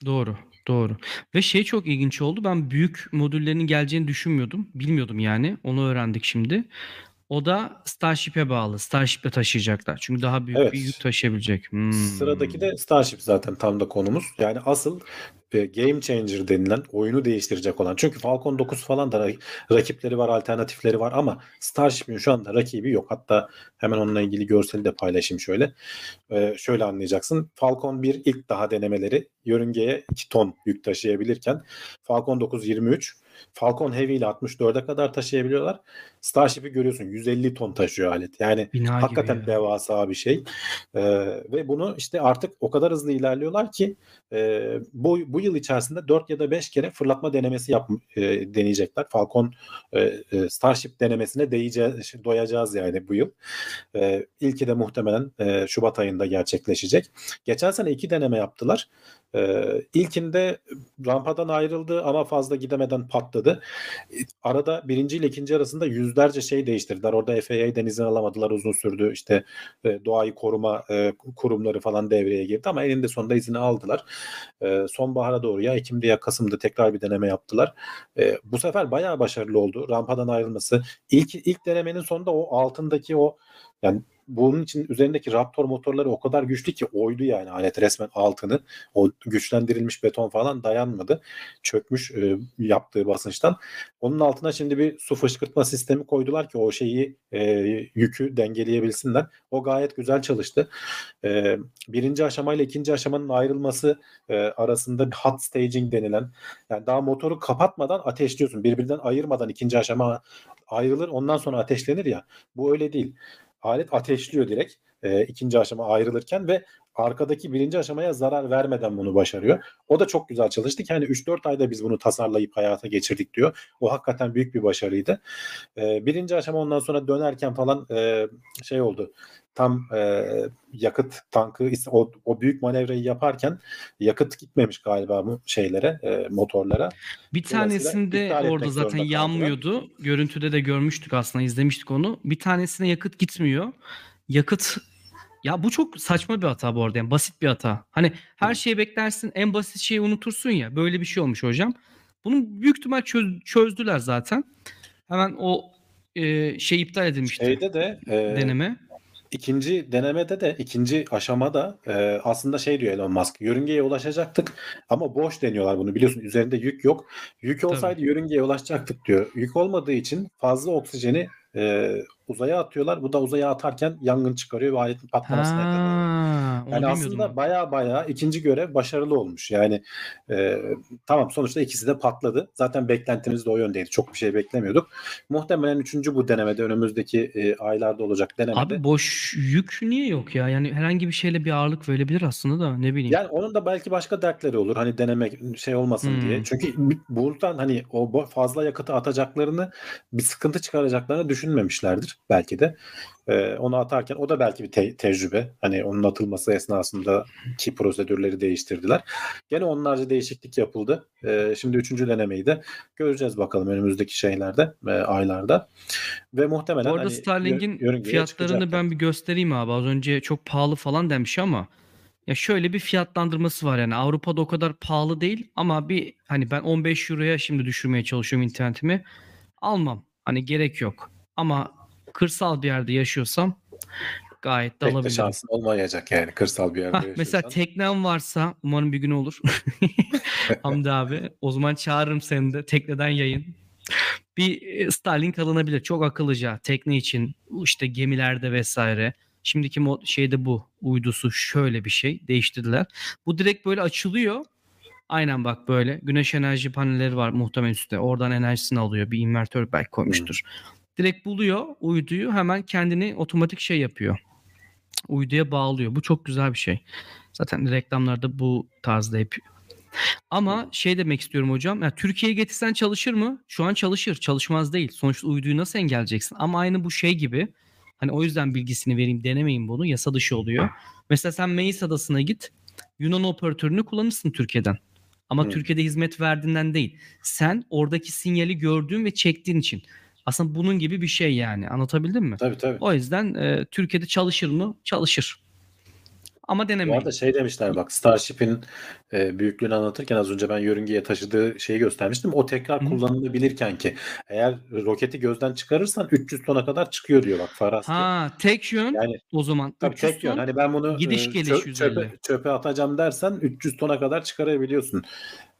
Doğru, doğru. Ve şey çok ilginç oldu. Ben büyük modüllerinin geleceğini düşünmüyordum. Bilmiyordum yani. Onu öğrendik şimdi. O da Starship'e bağlı. Starship'le taşıyacaklar. Çünkü daha büyük bir yük Evet. taşıyabilecek. Sıradaki Hımm. de Starship zaten tam da konumuz. Yani asıl, eee, game changer denilen, oyunu değiştirecek olan. Çünkü Falcon 9 falan da ra rakipleri var, alternatifleri var ama Starship'in şu anda rakibi yok. Hatta hemen onunla ilgili görseli de paylaşayım şöyle. Eee, şöyle anlayacaksın. Falcon 1 ilk daha denemeleri yörüngeye 2 ton yük taşıyabilirken Falcon 9 23, Falcon Heavy ile 64'e kadar taşıyabiliyorlar. Starship'i görüyorsun 150 ton taşıyor alet. Yani Bina hakikaten ya. devasa bir şey. Eee, ve bunu işte artık o kadar hızlı ilerliyorlar ki, eee, bu bu yıl içerisinde 4 ya da 5 kere fırlatma denemesi yap eee, deneyecekler. Falcon, eee, eee, Starship denemesine değece ş doyacağız yani bu yıl. Eee, ilki de muhtemelen, eee, şubat ayında gerçekleşecek. Geçen sene 2 deneme yaptılar. Eee, ilkinde rampadan ayrıldı ama fazla gidemeden patladı. İ arada 1'inci ile 2'nci arasında yüzlerce şey değiştirdiler. Orada FAA'den izin alamadılar, uzun sürdü. İşte, eee, doğayı koruma, eee, kurumları falan devreye girdi ama eninde sonunda izni aldılar. Sonbahara doğru ya ekim'di ya kasım'dı tekrar bir deneme yaptılar. Bu sefer bayağı başarılı oldu. Rampadan ayrılması. İlk ilk denemenin sonunda o altındaki o yani bunun için üzerindeki Raptor motorları o kadar güçlü ki oydu yani alet resmen altını. O güçlendirilmiş beton falan dayanmadı. Çökmüş, eee, yaptığı basınçtan. Onun altına şimdi bir su fışkırtma sistemi koydular ki o şeyi, eee, yükü dengeleyebilsinler. O gayet güzel çalıştı. Eee, 1'inci aşamayla 2'nci aşamanın ayrılması, eee, arasında bir hot staging denilen yani daha motoru kapatmadan ateşliyorsun. Birbirinden ayırmadan 2'nci aşama ayrılır, ondan sonra ateşlenir ya. Bu öyle değil. Alet ateşliyor direkt, eee, 2'nci aşama ayrılırken ve arkadaki 1'inci aşamaya zarar vermeden bunu başarıyor. O da çok güzel çalıştı ki hani 3-4 ayda biz bunu tasarlayıp hayata geçirdik diyor. O hakikaten büyük bir başarıydı. Eee, 1'inci aşama ondan sonra dönerken falan, eee, şey oldu. Tam, eee, yakıt tankı o o büyük manevrayı yaparken yakıt gitmemiş galiba bu şeylere, eee, motorlara. Bir tanesinde orada zaten yanmıyordu. Görüntüde de görmüştük aslında, izlemiştik onu. Bir tanesine yakıt gitmiyor. Yakıt ya bu çok saçma bir hata bu arada yani basit bir hata. Hani her şeyi beklersin, en basit şeyi unutursun ya. Böyle bir şey olmuş hocam. Bunu büyük ihtimal çöz çözdüler zaten. Hemen o, eee, şey iptal edilmişti Şeyde de, eee, deneme. ikinci denemede de ikinci aşamada e, aslında şey diyor Elon Musk yörüngeye ulaşacaktık ama boş deniyorlar bunu biliyorsun üzerinde yük yok. Yük olsaydı Tabii. yörüngeye ulaşacaktık diyor. Yük olmadığı için fazla oksijeni e, uzaya atıyorlar. Bu da uzaya atarken yangın çıkarıyor ve aletin patlamasına neden oluyor. Ha, onu Yani aslında ben. baya baya ikinci görev başarılı olmuş. Yani e, tamam sonuçta ikisi de patladı. Zaten beklentimiz de o yöndeydi. Çok bir şey beklemiyorduk. Muhtemelen üçüncü bu denemede önümüzdeki e, aylarda olacak denemede. Abi boş yük niye yok ya? Yani herhangi bir şeyle bir ağırlık verilebilir aslında da ne bileyim. Yani onun da belki başka dertleri olur. Hani denemek şey olmasın diye. Hmm. Çünkü buradan hani o fazla yakıtı atacaklarını bir sıkıntı çıkaracaklarını düşünmemişlerdir belki de. Ee, onu atarken o da belki bir te- tecrübe. Hani onun atılması esnasında ki prosedürleri değiştirdiler. Gene onlarca değişiklik yapıldı. Ee, şimdi üçüncü denemeyi de göreceğiz bakalım önümüzdeki şeylerde, e, aylarda. Ve muhtemelen Bu arada hani Starlink'in fiyatlarını ben bir göstereyim abi. Az önce çok pahalı falan demiş ama ya şöyle bir fiyatlandırması var yani Avrupa'da o kadar pahalı değil ama bir hani ben 15 euroya şimdi düşürmeye çalışıyorum internetimi. Almam. Hani gerek yok. Ama kırsal bir yerde yaşıyorsam gayet de Pek alabilirim. şansın olmayacak yani kırsal bir yerde Hah, mesela yaşıyorsan. teknem varsa umarım bir gün olur. Hamdi abi o zaman çağırırım seni de tekneden yayın. Bir e, Starlink alınabilir. Çok akıllıca tekne için işte gemilerde vesaire. Şimdiki mod şeyde bu uydusu şöyle bir şey değiştirdiler. Bu direkt böyle açılıyor. Aynen bak böyle. Güneş enerji panelleri var muhtemelen üstte. Oradan enerjisini alıyor. Bir invertör belki koymuştur. Direkt buluyor uyduyu hemen kendini otomatik şey yapıyor. Uyduya bağlıyor. Bu çok güzel bir şey. Zaten reklamlarda bu tarzda hep. Ama şey demek istiyorum hocam. Ya Türkiye'ye getirsen çalışır mı? Şu an çalışır. Çalışmaz değil. Sonuçta uyduyu nasıl engelleyeceksin? Ama aynı bu şey gibi. Hani o yüzden bilgisini vereyim. Denemeyin bunu. Yasa dışı oluyor. Mesela sen Meis Adası'na git. Yunan operatörünü kullanırsın Türkiye'den. Ama Hmm. Türkiye'de hizmet verdiğinden değil. Sen oradaki sinyali gördüğün ve çektiğin için. Aslında bunun gibi bir şey yani. Anlatabildim mi? Tabii tabii. O yüzden e, Türkiye'de çalışır mı? Çalışır. Ama Bu denemeyin. arada şey demişler bak Starship'in e, büyüklüğünü anlatırken az önce ben yörüngeye taşıdığı şeyi göstermiştim. O tekrar Hı. kullanılabilirken ki eğer roketi gözden çıkarırsan 300 tona kadar çıkıyor diyor bak Faraski. Ha tek yön Yani o zaman. tabii 300 tek yön. Hani ben bunu gidiş e, geliş çö- 150. çöpe, çöpe atacağım dersen 300 tona kadar çıkarabiliyorsun.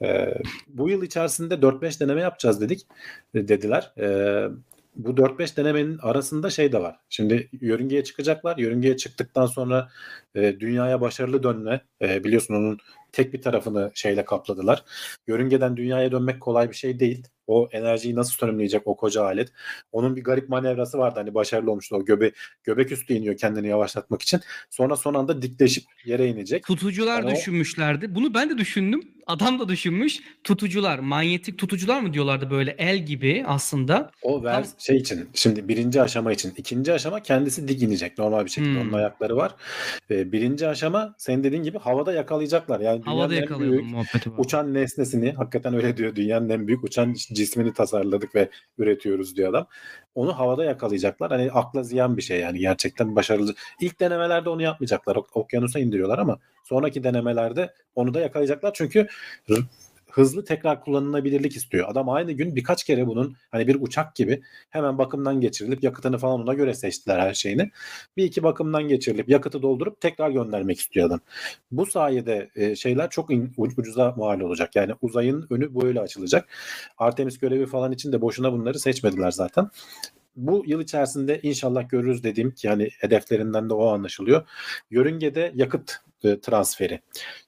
E, bu yıl içerisinde 4-5 deneme yapacağız dedik e, dediler. E, bu 4-5 denemenin arasında şey de var. Şimdi yörüngeye çıkacaklar. Yörüngeye çıktıktan sonra e, dünyaya başarılı dönme. E, biliyorsun onun tek bir tarafını şeyle kapladılar. Yörüngeden dünyaya dönmek kolay bir şey değil. O enerjiyi nasıl sönümleyecek o koca alet. Onun bir garip manevrası vardı. Hani başarılı olmuştu. O göbe, göbek üstü iniyor kendini yavaşlatmak için. Sonra son anda dikleşip yere inecek. Tutucular Yani o- düşünmüşlerdi. Bunu ben de düşündüm. Adam da düşünmüş. Tutucular, manyetik tutucular mı diyorlardı böyle el gibi aslında. O ver, Tam- şey için şimdi birinci aşama için. ikinci aşama kendisi dik inecek normal bir şekilde. Hmm. Onun ayakları var. Ee, birinci aşama senin dediğin gibi havada yakalayacaklar. Yani Havada dünyanın en yakalayalım muhabbeti var. uçan nesnesini hakikaten öyle diyor. Dünyanın en büyük uçan cismini tasarladık ve üretiyoruz diyor adam. Onu havada yakalayacaklar. Hani akla ziyan bir şey yani gerçekten başarılı. İlk denemelerde onu yapmayacaklar. Ok- Okyanusa indiriyorlar ama sonraki denemelerde onu da yakalayacaklar. Çünkü hızlı tekrar kullanılabilirlik istiyor. Adam aynı gün birkaç kere bunun hani bir uçak gibi hemen bakımdan geçirilip yakıtını falan ona göre seçtiler her şeyini. Bir iki bakımdan geçirilip yakıtı doldurup tekrar göndermek istiyor adam. Bu sayede e, şeyler çok in- ucuza mal olacak. Yani uzayın önü böyle açılacak. Artemis görevi falan için de boşuna bunları seçmediler zaten. Bu yıl içerisinde inşallah görürüz dediğim ki hani hedeflerinden de o anlaşılıyor. Yörüngede yakıt e, transferi.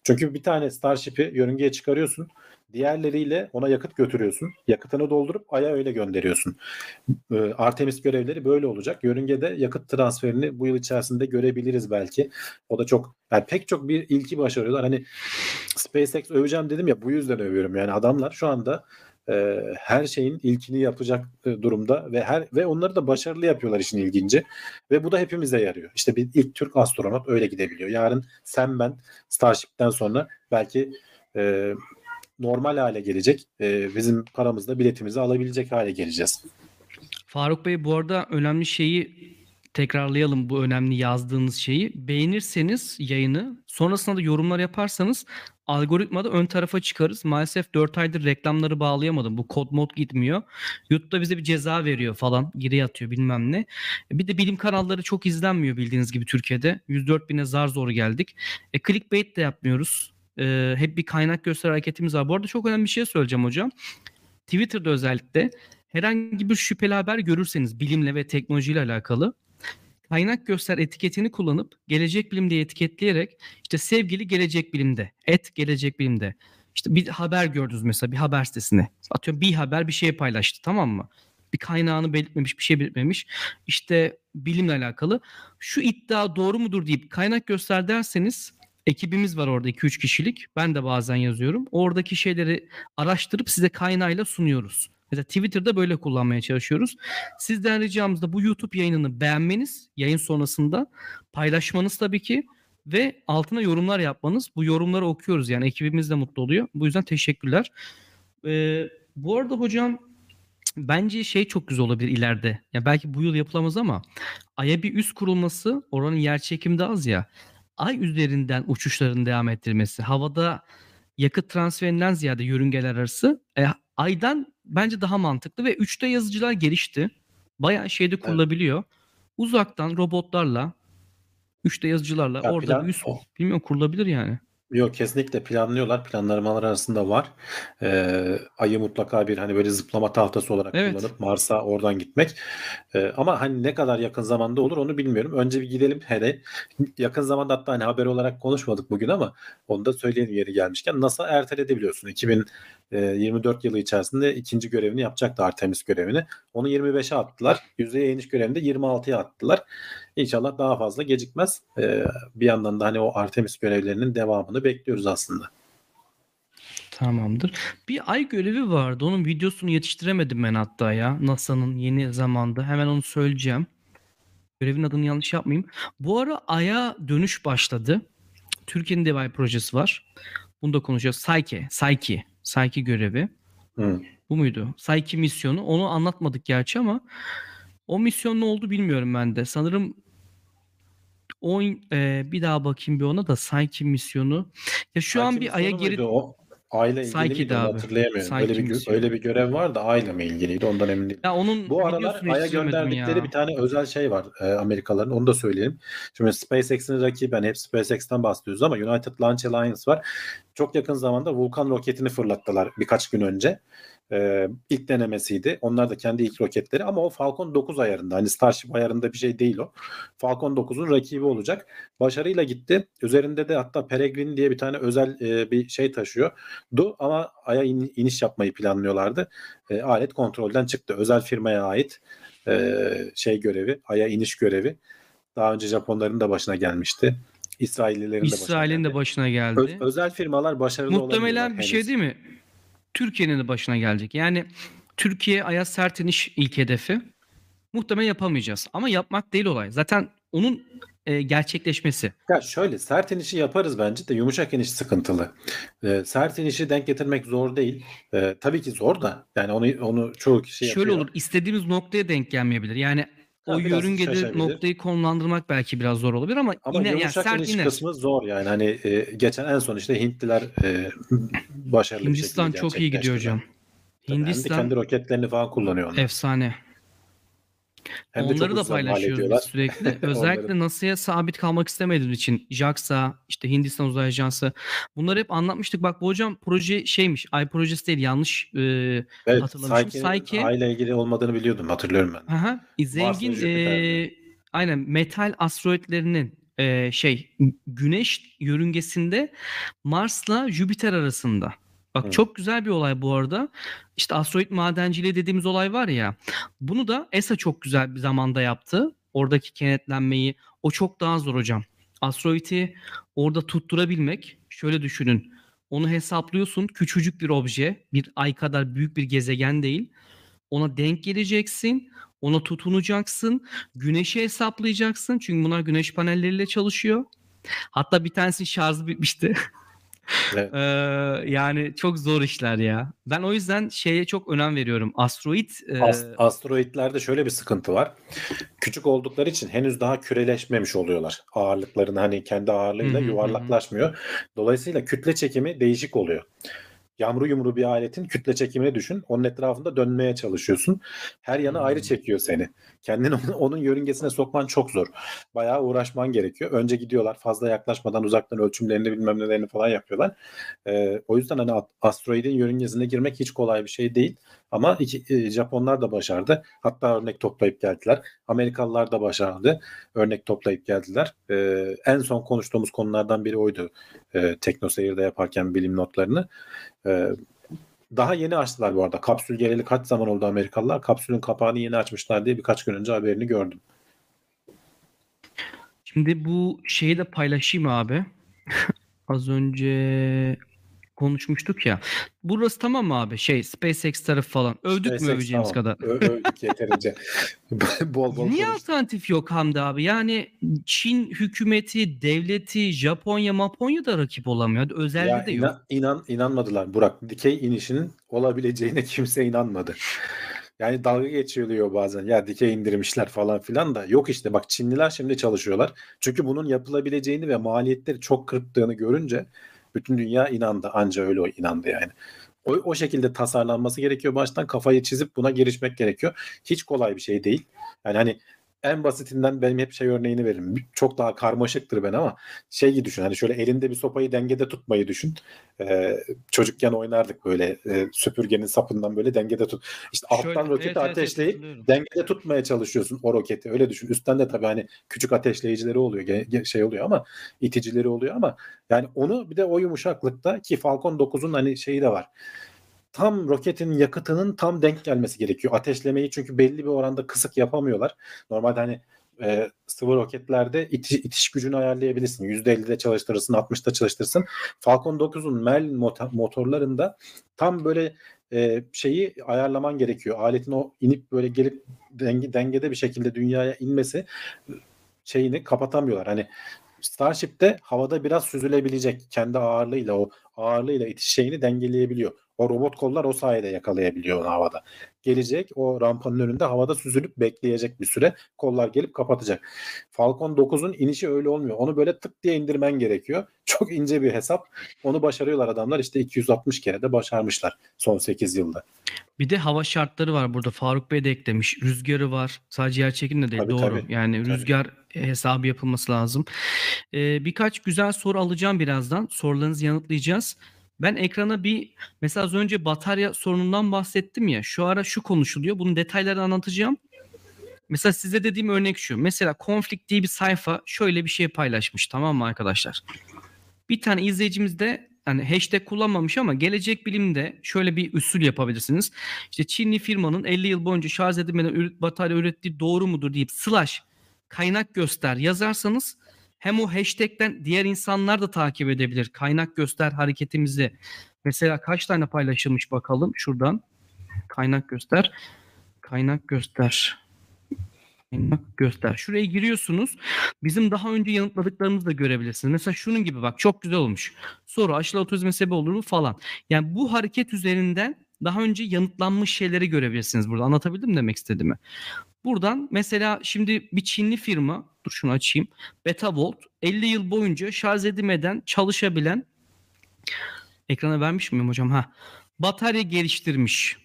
Çünkü bir tane Starship'i yörüngeye çıkarıyorsun. Diğerleriyle ona yakıt götürüyorsun. Yakıtını doldurup Ay'a öyle gönderiyorsun. E, Artemis görevleri böyle olacak. Yörüngede yakıt transferini bu yıl içerisinde görebiliriz belki. O da çok yani pek çok bir ilki başarıyorlar. Hani SpaceX öveceğim dedim ya bu yüzden övüyorum. Yani adamlar şu anda e, her şeyin ilkini yapacak e, durumda ve her ve onları da başarılı yapıyorlar işin ilginci ve bu da hepimize yarıyor. İşte bir ilk Türk astronot öyle gidebiliyor. Yarın sen ben Starship'ten sonra belki e, normal hale gelecek. E, bizim paramızla biletimizi alabilecek hale geleceğiz. Faruk Bey bu arada önemli şeyi tekrarlayalım bu önemli yazdığınız şeyi. Beğenirseniz yayını sonrasında da yorumlar yaparsanız algoritmada ön tarafa çıkarız. Maalesef 4 aydır reklamları bağlayamadım. Bu kod mod gitmiyor. YouTube'da bize bir ceza veriyor falan. Geri atıyor bilmem ne. Bir de bilim kanalları çok izlenmiyor bildiğiniz gibi Türkiye'de. 104 bine zar zor geldik. E, clickbait de yapmıyoruz. E, hep bir kaynak göster hareketimiz var. Bu arada çok önemli bir şey söyleyeceğim hocam. Twitter'da özellikle herhangi bir şüpheli haber görürseniz bilimle ve teknolojiyle alakalı kaynak göster etiketini kullanıp gelecek bilim diye etiketleyerek işte sevgili gelecek bilimde, et gelecek bilimde. İşte bir haber gördünüz mesela bir haber sitesine. Atıyorum bir haber bir şey paylaştı tamam mı? Bir kaynağını belirtmemiş, bir şey belirtmemiş. İşte bilimle alakalı. Şu iddia doğru mudur deyip kaynak göster derseniz ekibimiz var orada 2-3 kişilik. Ben de bazen yazıyorum. Oradaki şeyleri araştırıp size kaynağıyla sunuyoruz. Mesela Twitter'da böyle kullanmaya çalışıyoruz. Sizden ricamız da bu YouTube yayınını beğenmeniz, yayın sonrasında paylaşmanız tabii ki ve altına yorumlar yapmanız. Bu yorumları okuyoruz yani ekibimiz de mutlu oluyor. Bu yüzden teşekkürler. Ee, bu arada hocam bence şey çok güzel olabilir ileride. Ya belki bu yıl yapılamaz ama Ay'a bir üst kurulması, oranın yer çekimi de az ya. Ay üzerinden uçuşların devam ettirmesi, havada yakıt transferinden ziyade yörüngeler arası e, aydan bence daha mantıklı ve 3'te yazıcılar gelişti. Bayağı şeyde kurulabiliyor. Uzaktan robotlarla 3'te yazıcılarla Ya orada plan- bir üst o- bilmiyorum kurulabilir yani. Yok kesinlikle planlıyorlar. Planlamalar arasında var. Ee, ayı mutlaka bir hani böyle zıplama tahtası olarak Evet. kullanıp Mars'a oradan gitmek. Ee, ama hani ne kadar yakın zamanda olur onu bilmiyorum. Önce bir gidelim hele. Yakın zamanda hatta hani haber olarak konuşmadık bugün ama onu da söyleyelim yeri gelmişken. NASA erteledi biliyorsun. 2024 yılı içerisinde ikinci görevini yapacaktı Artemis görevini. Onu 25'e attılar. Yüzeye iniş görevini de 26'ya attılar. İnşallah daha fazla gecikmez. Ee, bir yandan da hani o Artemis görevlerinin devamını bekliyoruz aslında. Tamamdır. Bir ay görevi vardı. Onun videosunu yetiştiremedim ben hatta ya. NASA'nın yeni zamanda. Hemen onu söyleyeceğim. Görevin adını yanlış yapmayayım. Bu ara Ay'a dönüş başladı. Türkiye'nin de bir projesi var. Bunu da konuşacağız. Psyche. Psyche. Psyche görevi. Hı. Bu muydu? Psyche misyonu. Onu anlatmadık gerçi ama o misyon ne oldu bilmiyorum ben de. Sanırım o e, bir daha bakayım bir ona da Psyche misyonu. Ya şu an Sanki bir aya geri o? Ayla ilgili Psyche'di abi. hatırlayamıyorum. Psyche öyle bir misyonu. öyle bir görev var da Ayla mı ilgiliydi ondan emin değilim. ya onun Bu aralar Ay'a gönderdikleri ya. bir tane özel şey var e, Amerikalıların onu da söyleyelim. Şimdi SpaceX'in rakibi hani hep SpaceX'ten bahsediyoruz ama United Launch Alliance var. Çok yakın zamanda Vulcan roketini fırlattılar birkaç gün önce. E, ilk denemesiydi. Onlar da kendi ilk roketleri ama o Falcon 9 ayarında. Hani Starship ayarında bir şey değil o. Falcon 9'un rakibi olacak. Başarıyla gitti. Üzerinde de hatta Peregrine diye bir tane özel e, bir şey taşıyor. Du ama Ay'a in- iniş yapmayı planlıyorlardı. E, alet kontrolden çıktı. Özel firmaya ait e, şey görevi, Ay'a iniş görevi. Daha önce Japonların da başına gelmişti. İsraillilerin de başına İsrail'in geldi. de başına geldi. özel firmalar başarılı Muhtemelen bir şey henüz. değil mi? Türkiye'nin de başına gelecek. Yani Türkiye Ay'a sert iniş ilk hedefi. Muhtemelen yapamayacağız. Ama yapmak değil olay. Zaten onun e, gerçekleşmesi. Ya şöyle sert inişi yaparız bence de yumuşak iniş sıkıntılı. Ee, sert inişi denk getirmek zor değil. Ee, tabii ki zor da yani onu onu çoğu kişi Şöyle yapıyor. olur. istediğimiz noktaya denk gelmeyebilir. Yani o yörüngede noktayı konumlandırmak belki biraz zor olabilir ama, Ama yine yani sert iner. kısmı zor yani. Hani e, geçen en son işte Hintliler e, başarılı Hindistan bir şekilde çok iyi gidiyor hocam. Hindistan kendi roketlerini falan kullanıyor onlar. efsane. Hem Onları da paylaşıyoruz sürekli. Özellikle. NASA'ya sabit kalmak istemediğimiz için JAXA, işte Hindistan Uzay Ajansı bunları hep anlatmıştık. Bak bu hocam proje şeymiş. Ay projesi değil yanlış e, Evet, hatırlamışım. Psyche Ay'la ilgili olmadığını biliyordum. Hatırlıyorum ben. aha, zengin Jüpiter'de. e, aynen metal asteroidlerinin e, şey Güneş yörüngesinde Mars'la Jüpiter arasında. Bak Hı. çok güzel bir olay bu arada. İşte asteroid madenciliği dediğimiz olay var ya. Bunu da ESA çok güzel bir zamanda yaptı. Oradaki kenetlenmeyi. O çok daha zor hocam. Asteroidi orada tutturabilmek. Şöyle düşünün. Onu hesaplıyorsun. Küçücük bir obje. Bir ay kadar büyük bir gezegen değil. Ona denk geleceksin. Ona tutunacaksın. Güneşi hesaplayacaksın. Çünkü bunlar güneş panelleriyle çalışıyor. Hatta bir tanesi şarjı bitmişti. Evet. Eee, yani çok zor işler ya. Ben o yüzden şeye çok önem veriyorum. Asteroid As- eee asteroidlerde şöyle bir sıkıntı var. Küçük oldukları için henüz daha küreleşmemiş oluyorlar. Ağırlıklarını hani kendi ağırlığıyla yuvarlaklaşmıyor. Dolayısıyla kütle çekimi değişik oluyor. Yamru yumru bir aletin kütle çekimini düşün. Onun etrafında dönmeye çalışıyorsun. Her yanı ayrı Hımm. çekiyor seni. Kendini onun onun yörüngesine sokman çok zor. Bayağı uğraşman gerekiyor. Önce gidiyorlar fazla yaklaşmadan uzaktan ölçümlerini bilmem nelerini falan yapıyorlar. Eee, o yüzden hani asteroidin yörüngesine girmek hiç kolay bir şey değil. Ama iki eee, Japonlar da başardı. Hatta örnek toplayıp geldiler. Amerikalılar da başardı. Örnek toplayıp geldiler. Eee, en son konuştuğumuz konulardan biri oydu. Eee, TeknoSeyir'de yaparken bilim notlarını. Eee, daha yeni açtılar bu arada. Kapsül geleli kaç zaman oldu Amerikalılar? Kapsülün kapağını yeni açmışlar diye birkaç gün önce haberini gördüm. Şimdi bu şeyi de paylaşayım abi. Az önce konuşmuştuk ya. Burası tamam mı abi? Şey SpaceX tarafı falan. Övdük mü SpaceX öveceğimiz tamam. kadar? Ö övdük yeterince. bol bol Niye konuştuk. alternatif yok Hamdi abi? Yani Çin hükümeti, devleti, Japonya, Maponya da rakip olamıyor. Özelde Ya de yok. inan, inan inanmadılar Burak. Dikey inişinin olabileceğine kimse inanmadı. Yani dalga geçiliyor bazen. Ya dikey indirmişler falan filan da yok işte bak Çinliler şimdi çalışıyorlar. Çünkü bunun yapılabileceğini ve maliyetleri çok kırptığını görünce bütün dünya inandı. Anca öyle o inandı yani. O, o şekilde tasarlanması gerekiyor. Baştan kafayı çizip buna girişmek gerekiyor. Hiç kolay bir şey değil. Yani hani en basitinden benim hep şey örneğini veririm. Çok daha karmaşıktır ben ama şeyi düşün. Hani şöyle elinde bir sopayı dengede tutmayı düşün. Ee, çocukken oynardık böyle e, süpürgenin sapından böyle dengede tut. İşte alttan Şöyle roketi evet evet evet ateşleyip hatırlıyorum. dengede tutmaya çalışıyorsun o roketi. Öyle düşün. Üstten de tabii hani küçük ateşleyicileri oluyor. şey oluyor ama iticileri oluyor ama yani onu bir de o yumuşaklıkta ki Falcon 9'un hani şeyi de var tam roketin yakıtının tam denk gelmesi gerekiyor. Ateşlemeyi çünkü belli bir oranda kısık yapamıyorlar. Normalde hani e, sıvı roketlerde itiş, itiş gücünü ayarlayabilirsin. %50'de çalıştırırsın, 60'da çalıştırırsın. Falcon 9'un Merlin motor, motorlarında tam böyle e, şeyi ayarlaman gerekiyor. Aletin o inip böyle gelip denge, dengede bir şekilde dünyaya inmesi şeyini kapatamıyorlar. Hani Starship'te havada biraz süzülebilecek. Kendi ağırlığıyla o ağırlığıyla itiş şeyini dengeleyebiliyor. O robot kollar o sayede yakalayabiliyor onu havada. Gelecek o rampanın önünde havada süzülüp bekleyecek bir süre. Kollar gelip kapatacak. Falcon 9'un inişi öyle olmuyor. Onu böyle tık diye indirmen gerekiyor. Çok ince bir hesap. Onu başarıyorlar adamlar. İşte 260 kere de başarmışlar son 8 yılda. Bir de hava şartları var burada. Faruk Bey de eklemiş. Rüzgarı var. Sadece yer çekimle değil. Tabii, Doğru. tabii. Yani Tabii. rüzgar hesabı yapılması lazım. Ee, birkaç güzel soru alacağım birazdan. Sorularınızı yanıtlayacağız. Ben ekrana bir mesela az önce batarya sorunundan bahsettim ya. Şu ara şu konuşuluyor. Bunun detaylarını anlatacağım. Mesela size dediğim örnek şu. Mesela Conflict diye bir sayfa şöyle bir şey paylaşmış tamam mı arkadaşlar? Bir tane izleyicimiz de hani hashtag kullanmamış ama gelecek bilimde şöyle bir usul yapabilirsiniz. İşte Çinli firmanın 50 yıl boyunca şarj edilmeden batarya ürettiği doğru mudur deyip slash kaynak göster yazarsanız hem o hashtag'ten diğer insanlar da takip edebilir. Kaynak göster hareketimizi. Mesela kaç tane paylaşılmış bakalım şuradan. Kaynak göster. Kaynak göster. Kaynak göster. Şuraya giriyorsunuz. Bizim daha önce yanıtladıklarımızı da görebilirsiniz. Mesela şunun gibi bak çok güzel olmuş. Soru aşılı otizme sebep olur mu falan. Yani bu hareket üzerinden daha önce yanıtlanmış şeyleri görebilirsiniz burada. Anlatabildim demek istediğimi? Buradan mesela şimdi bir Çinli firma, dur şunu açayım. Betavolt 50 yıl boyunca şarj edilmeden çalışabilen ekrana vermiş miyim hocam? Ha. Batarya geliştirmiş.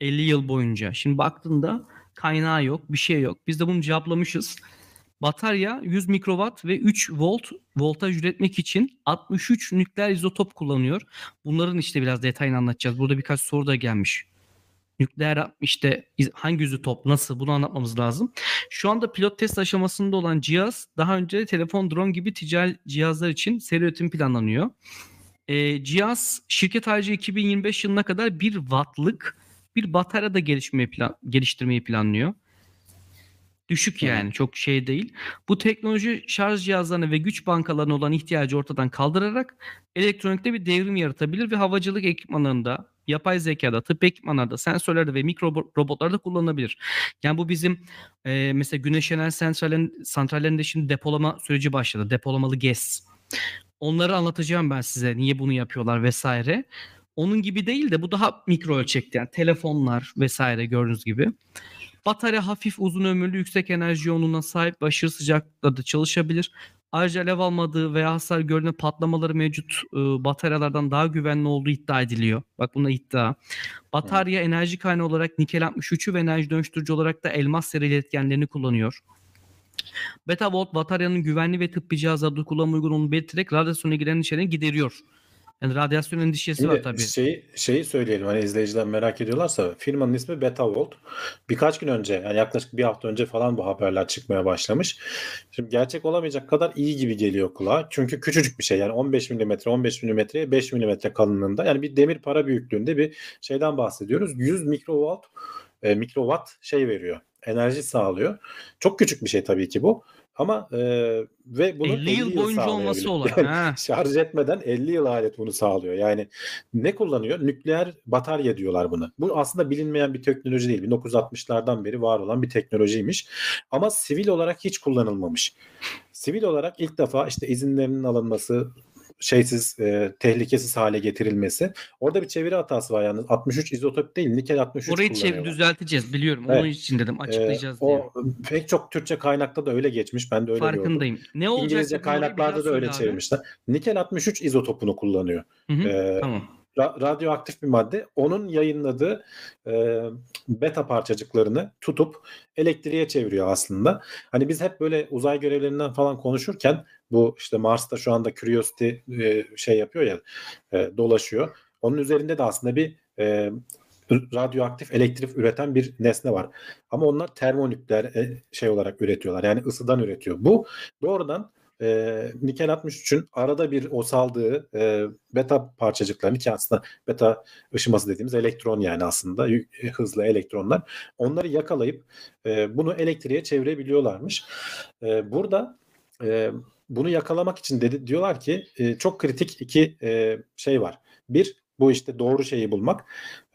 50 yıl boyunca. Şimdi baktığında kaynağı yok, bir şey yok. Biz de bunu cevaplamışız. Batarya 100 mikrowatt ve 3 volt voltaj üretmek için 63 nükleer izotop kullanıyor. Bunların işte biraz detayını anlatacağız. Burada birkaç soru da gelmiş. Nükleer işte hangi izotop nasıl bunu anlatmamız lazım. Şu anda pilot test aşamasında olan cihaz daha önce telefon, drone gibi ticari cihazlar için seri üretim planlanıyor. Ee, cihaz şirket ayrıca 2025 yılına kadar 1 wattlık bir batarya da gelişmeyi plan, geliştirmeyi planlıyor. Düşük yani çok şey değil. Bu teknoloji şarj cihazlarına ve güç bankalarına olan ihtiyacı ortadan kaldırarak elektronikte bir devrim yaratabilir ve havacılık ekipmanlarında, yapay zekada, tıp ekipmanlarında, sensörlerde ve mikro ro- robotlarda kullanılabilir. Yani bu bizim e, mesela güneş enerji santrallerin, santrallerinde şimdi depolama süreci başladı. Depolamalı GES. Onları anlatacağım ben size niye bunu yapıyorlar vesaire. Onun gibi değil de bu daha mikro ölçekli yani telefonlar vesaire gördüğünüz gibi. Batarya hafif uzun ömürlü yüksek enerji yoğunluğuna sahip aşırı sıcaklıkta da çalışabilir. Ayrıca alev almadığı veya hasar görme patlamaları mevcut e, bataryalardan daha güvenli olduğu iddia ediliyor. Bak buna iddia. Batarya enerji kaynağı olarak nikel 63'ü ve enerji dönüştürücü olarak da elmas seri iletkenlerini kullanıyor. Beta Volt bataryanın güvenli ve tıbbi cihazlarda kullanıma uygun olduğunu belirterek radyasyona giren endişelerini gideriyor. Yani radyasyon endişesi var tabii. şeyi, şeyi söyleyelim hani izleyiciler merak ediyorlarsa firmanın ismi Betavolt. Birkaç gün önce yani yaklaşık bir hafta önce falan bu haberler çıkmaya başlamış. Şimdi gerçek olamayacak kadar iyi gibi geliyor kulağa. Çünkü küçücük bir şey yani 15 mm 15 mm'ye 5 mm kalınlığında yani bir demir para büyüklüğünde bir şeyden bahsediyoruz. 100 mikrowatt e, mikrowatt şey veriyor. Enerji sağlıyor. Çok küçük bir şey tabii ki bu. Ama e, ve bunu 50 yıl boyunca olması olay. Yani Ha. şarj etmeden 50 yıl alet bunu sağlıyor. Yani ne kullanıyor? Nükleer batarya diyorlar buna. Bu aslında bilinmeyen bir teknoloji değil. 1960'lardan beri var olan bir teknolojiymiş. Ama sivil olarak hiç kullanılmamış. Sivil olarak ilk defa işte izinlerinin alınması, şeysiz, e, tehlikesiz hale getirilmesi. Orada bir çeviri hatası var yalnız. 63 izotop değil, nikel 63 Orayı çevir düzelteceğiz biliyorum. Onun Evet. için dedim Ee, açıklayacağız diye. o pek çok Türkçe kaynakta da öyle geçmiş. Ben de öyle gördüm. Farkındayım. Ne olacak? İngilizce kaynaklarda da öyle abi. çevirmişler. Nikel 63 izotopunu kullanıyor. Hı hı, Ee, Tamam. ra- radyoaktif bir madde. Onun yayınladığı e, beta parçacıklarını tutup elektriğe çeviriyor aslında. Hani biz hep böyle uzay görevlerinden falan konuşurken bu işte Mars'ta şu anda Curiosity e, şey yapıyor ya e, dolaşıyor. Onun üzerinde de aslında bir e, radyoaktif elektrik üreten bir nesne var. Ama onlar termonükleer e, şey olarak üretiyorlar. Yani ısıdan üretiyor. Bu doğrudan e, nikel 63'ün arada bir o saldığı e, beta parçacıklarını ki aslında beta ışıması dediğimiz elektron yani aslında yük- hızlı elektronlar onları yakalayıp e, bunu elektriğe çevirebiliyorlarmış. E, burada e, bunu yakalamak için dedi diyorlar ki e, çok kritik iki e, şey var. Bir bu işte doğru şeyi bulmak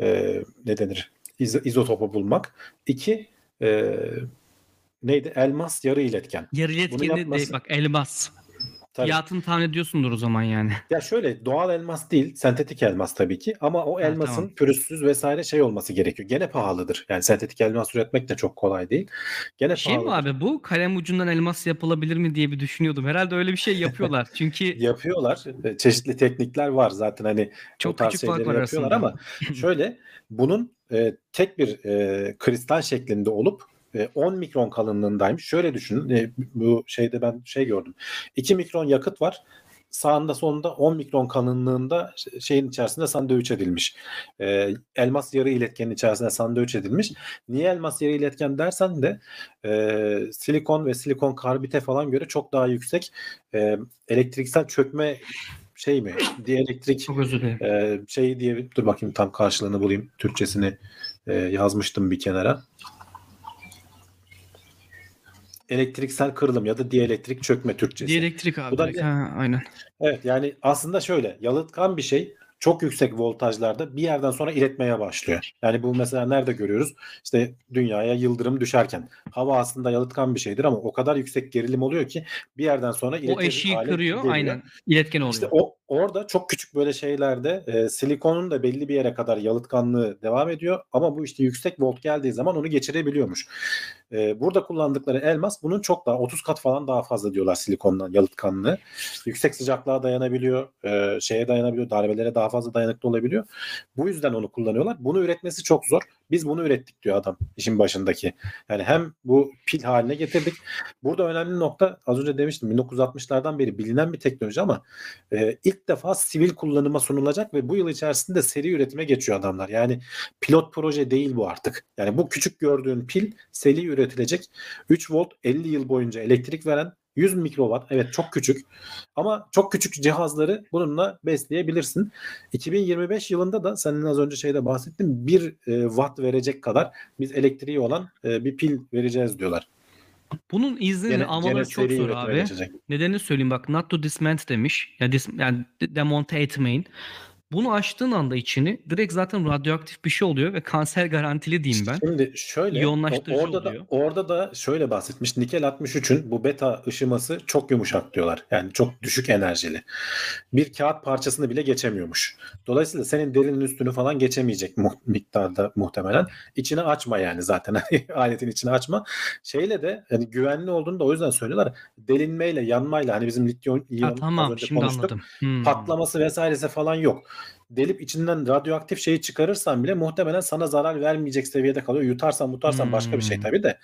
e, ne denir İzo- izotopu bulmak. İki e, neydi elmas yarı iletken. Yarı iletkeni de yapması- bak elmas. Tabii. Fiyatını tahmin ediyorsundur o zaman yani. Ya şöyle doğal elmas değil, sentetik elmas tabii ki ama o Ha, elmasın tamam. pürüzsüz vesaire şey olması gerekiyor. Gene pahalıdır. Yani sentetik elmas üretmek de çok kolay değil. Gene Şey mi pahalıdır. abi bu kalem ucundan elmas yapılabilir mi diye bir düşünüyordum. Herhalde öyle bir şey yapıyorlar. Çünkü Yapıyorlar. E, Çeşitli teknikler var zaten hani çok küçük fark şeyleri var yapıyorlar arasında. ama şöyle bunun e, tek bir e, kristal şeklinde olup e, 10 mikron kalınlığındaymış. Şöyle düşünün. e, bu şeyde ben şey gördüm. 2 mikron yakıt var. Sağında sonunda 10 mikron kalınlığında şeyin içerisinde sandviç edilmiş. E, elmas yarı iletkenin içerisinde sandviç edilmiş. Niye elmas yarı iletken dersen de e, silikon ve silikon karbite falan göre çok daha yüksek e, elektriksel çökme şey mi? Dielektrik Çok özür dilerim. ee, şey diye dur bakayım tam karşılığını bulayım. Türkçesini e, yazmıştım bir kenara. Elektriksel kırılım ya da dielektrik çökme Türkçesi. Dielektrik abi. Bu da direkt. Ha, aynen. Evet yani aslında şöyle yalıtkan bir şey çok yüksek voltajlarda bir yerden sonra iletmeye başlıyor. Yani bu mesela nerede görüyoruz? İşte dünyaya yıldırım düşerken. Hava aslında yalıtkan bir şeydir ama o kadar yüksek gerilim oluyor ki bir yerden sonra O iletir eşiği kırıyor. geliyor. Aynen. İletken oluyor. İşte o orada çok küçük böyle şeylerde e, silikonun da belli bir yere kadar yalıtkanlığı devam ediyor ama bu işte yüksek volt geldiği zaman onu geçirebiliyormuş. E, burada kullandıkları elmas bunun çok daha 30 kat falan daha fazla diyorlar silikondan yalıtkanlığı. Yüksek sıcaklığa dayanabiliyor, e, şeye dayanabiliyor, darbelere daha fazla dayanıklı olabiliyor. Bu yüzden onu kullanıyorlar. Bunu üretmesi çok zor. Biz bunu ürettik diyor adam işin başındaki. Yani hem bu pil haline getirdik. Burada önemli nokta az önce demiştim 1960'lardan beri bilinen bir teknoloji ama e, ilk defa sivil kullanıma sunulacak ve bu yıl içerisinde seri üretime geçiyor adamlar. Yani pilot proje değil bu artık. Yani bu küçük gördüğün pil seri üretilecek. 3 volt 50 yıl boyunca elektrik veren 100 mikrowatt evet çok küçük ama çok küçük cihazları bununla besleyebilirsin. 2025 yılında da senin az önce şeyde bahsettin 1 e, watt verecek kadar biz elektriği olan e, bir pil vereceğiz diyorlar. Bunun iznini Gene, almaları çok zor abi. geçecek. Nedenini söyleyeyim bak not to disment demiş. Ya dis, yani de- demonte etmeyin. Bunu açtığın anda içini direkt zaten radyoaktif bir şey oluyor ve kanser garantili diyeyim ben. Şimdi şöyle İyonlaştırıcı orada da oluyor. orada da şöyle bahsetmiş. Nikel 63'ün bu beta ışıması çok yumuşak diyorlar. Yani çok düşük enerjili. Bir kağıt parçasını bile geçemiyormuş. Dolayısıyla senin derinin üstünü falan geçemeyecek mu- miktarda muhtemelen. İçini açma yani zaten. Hani Aletin içini açma. Şeyle de hani güvenli olduğunu da o yüzden söylüyorlar. Delinmeyle, yanmayla hani bizim lityum iyon Ha, tamam önce şimdi konuştuk. anladım. Hmm. patlaması vesairesi falan yok. Delip içinden radyoaktif şeyi çıkarırsan bile muhtemelen sana zarar vermeyecek seviyede kalıyor. Yutarsan mutarsan başka bir şey Hmm. tabii de.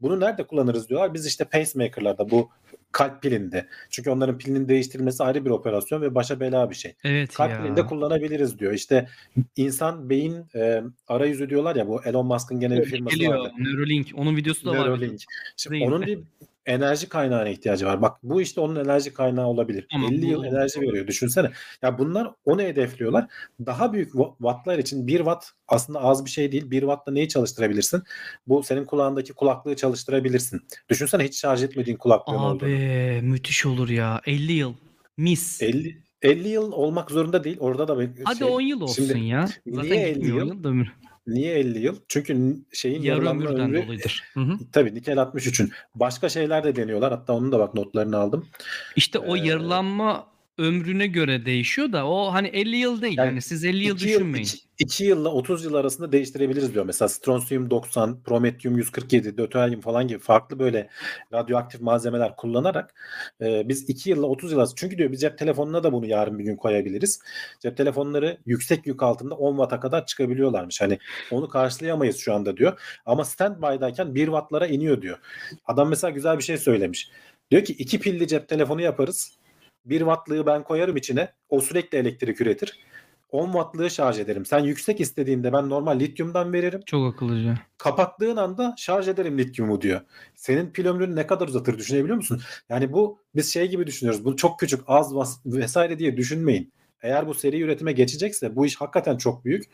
Bunu nerede kullanırız diyorlar. Biz işte pacemaker'larda bu kalp pilinde. Çünkü onların pilinin değiştirilmesi ayrı bir operasyon ve başa bela bir şey. Evet Kalp ya. pilinde kullanabiliriz diyor. İşte insan beyin e, arayüzü diyorlar ya bu Elon Musk'ın gene bir firması Geliyor. vardı. Neuralink. Onun videosu da var. Neuralink. Şimdi Değil. onun bir enerji kaynağına ihtiyacı var. Bak bu işte onun enerji kaynağı olabilir. Tamam, 50 bu yıl enerji veriyor. Düşünsene. Ya bunlar onu hedefliyorlar. Daha büyük wa- wattlar için 1 watt aslında az bir şey değil. 1 wattla neyi çalıştırabilirsin? Bu senin kulağındaki kulaklığı çalıştırabilirsin. Düşünsene hiç şarj etmediğin kulaklığın olduğunu. Abi müthiş olur ya. 50 yıl. Mis. 50 50 yıl olmak zorunda değil. Orada da bir Hadi şey- 10 yıl olsun Şimdi ya. niye Zaten 50 gitmiyor yıl? yıl. Niye 50 yıl? Çünkü şeyin Yarı ömürden ömrü dolayıdır. Hı hı. Tabii nikel 63'ün. Başka şeyler de deniyorlar. Hatta onun da bak notlarını aldım. İşte o Ee, yarılanma ömrüne göre değişiyor da o hani 50 yıl değil. Yani Yani siz 50 yıl yıl, düşünmeyin. iki, iki yılla 30 yıl arasında değiştirebiliriz diyor. Mesela stronsiyum 90, prometyum 147, döteryum falan gibi farklı böyle radyoaktif malzemeler kullanarak e, biz 2 yılla 30 yıl arası. Çünkü diyor biz cep telefonuna da bunu yarın bir gün koyabiliriz. Cep telefonları yüksek yük altında 10 watt'a kadar çıkabiliyorlarmış. Hani onu karşılayamayız şu anda diyor. Ama standby'dayken 1 wattlara iniyor diyor. Adam mesela güzel bir şey söylemiş. Diyor ki iki pilli cep telefonu yaparız. 1 wattlığı ben koyarım içine. O sürekli elektrik üretir. 10 wattlığı şarj ederim. Sen yüksek istediğinde ben normal lityumdan veririm. Çok akıllıca. Kapattığın anda şarj ederim lityumu diyor. Senin pil ömrünü ne kadar uzatır düşünebiliyor musun? Yani bu biz şey gibi düşünüyoruz. Bu çok küçük, az vesaire diye düşünmeyin. Eğer bu seri üretime geçecekse bu iş hakikaten çok büyük.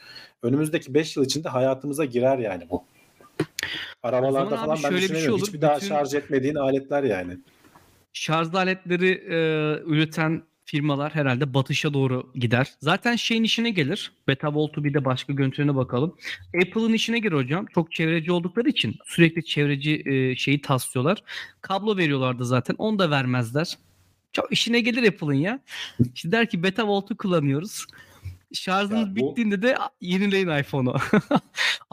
Önümüzdeki 5 yıl içinde hayatımıza girer yani bu. Arabalarda falan ben şöyle bir şey düşünemiyorum. olur. Hiçbir daha Bütün- şarj etmediğin aletler yani. Şarj aletleri e, üreten firmalar herhalde batışa doğru gider. Zaten şeyin işine gelir. Beta Volt'u bir de başka görüntülerine bakalım. Apple'ın işine gelir hocam. Çok çevreci oldukları için sürekli çevreci e, şeyi taslıyorlar. Kablo veriyorlardı zaten. Onu da vermezler. Çok işine gelir Apple'ın ya. İşte der ki Beta Volt'u kullanıyoruz. Şarjınız Ya bu- bittiğinde de yenileyin iPhone'u.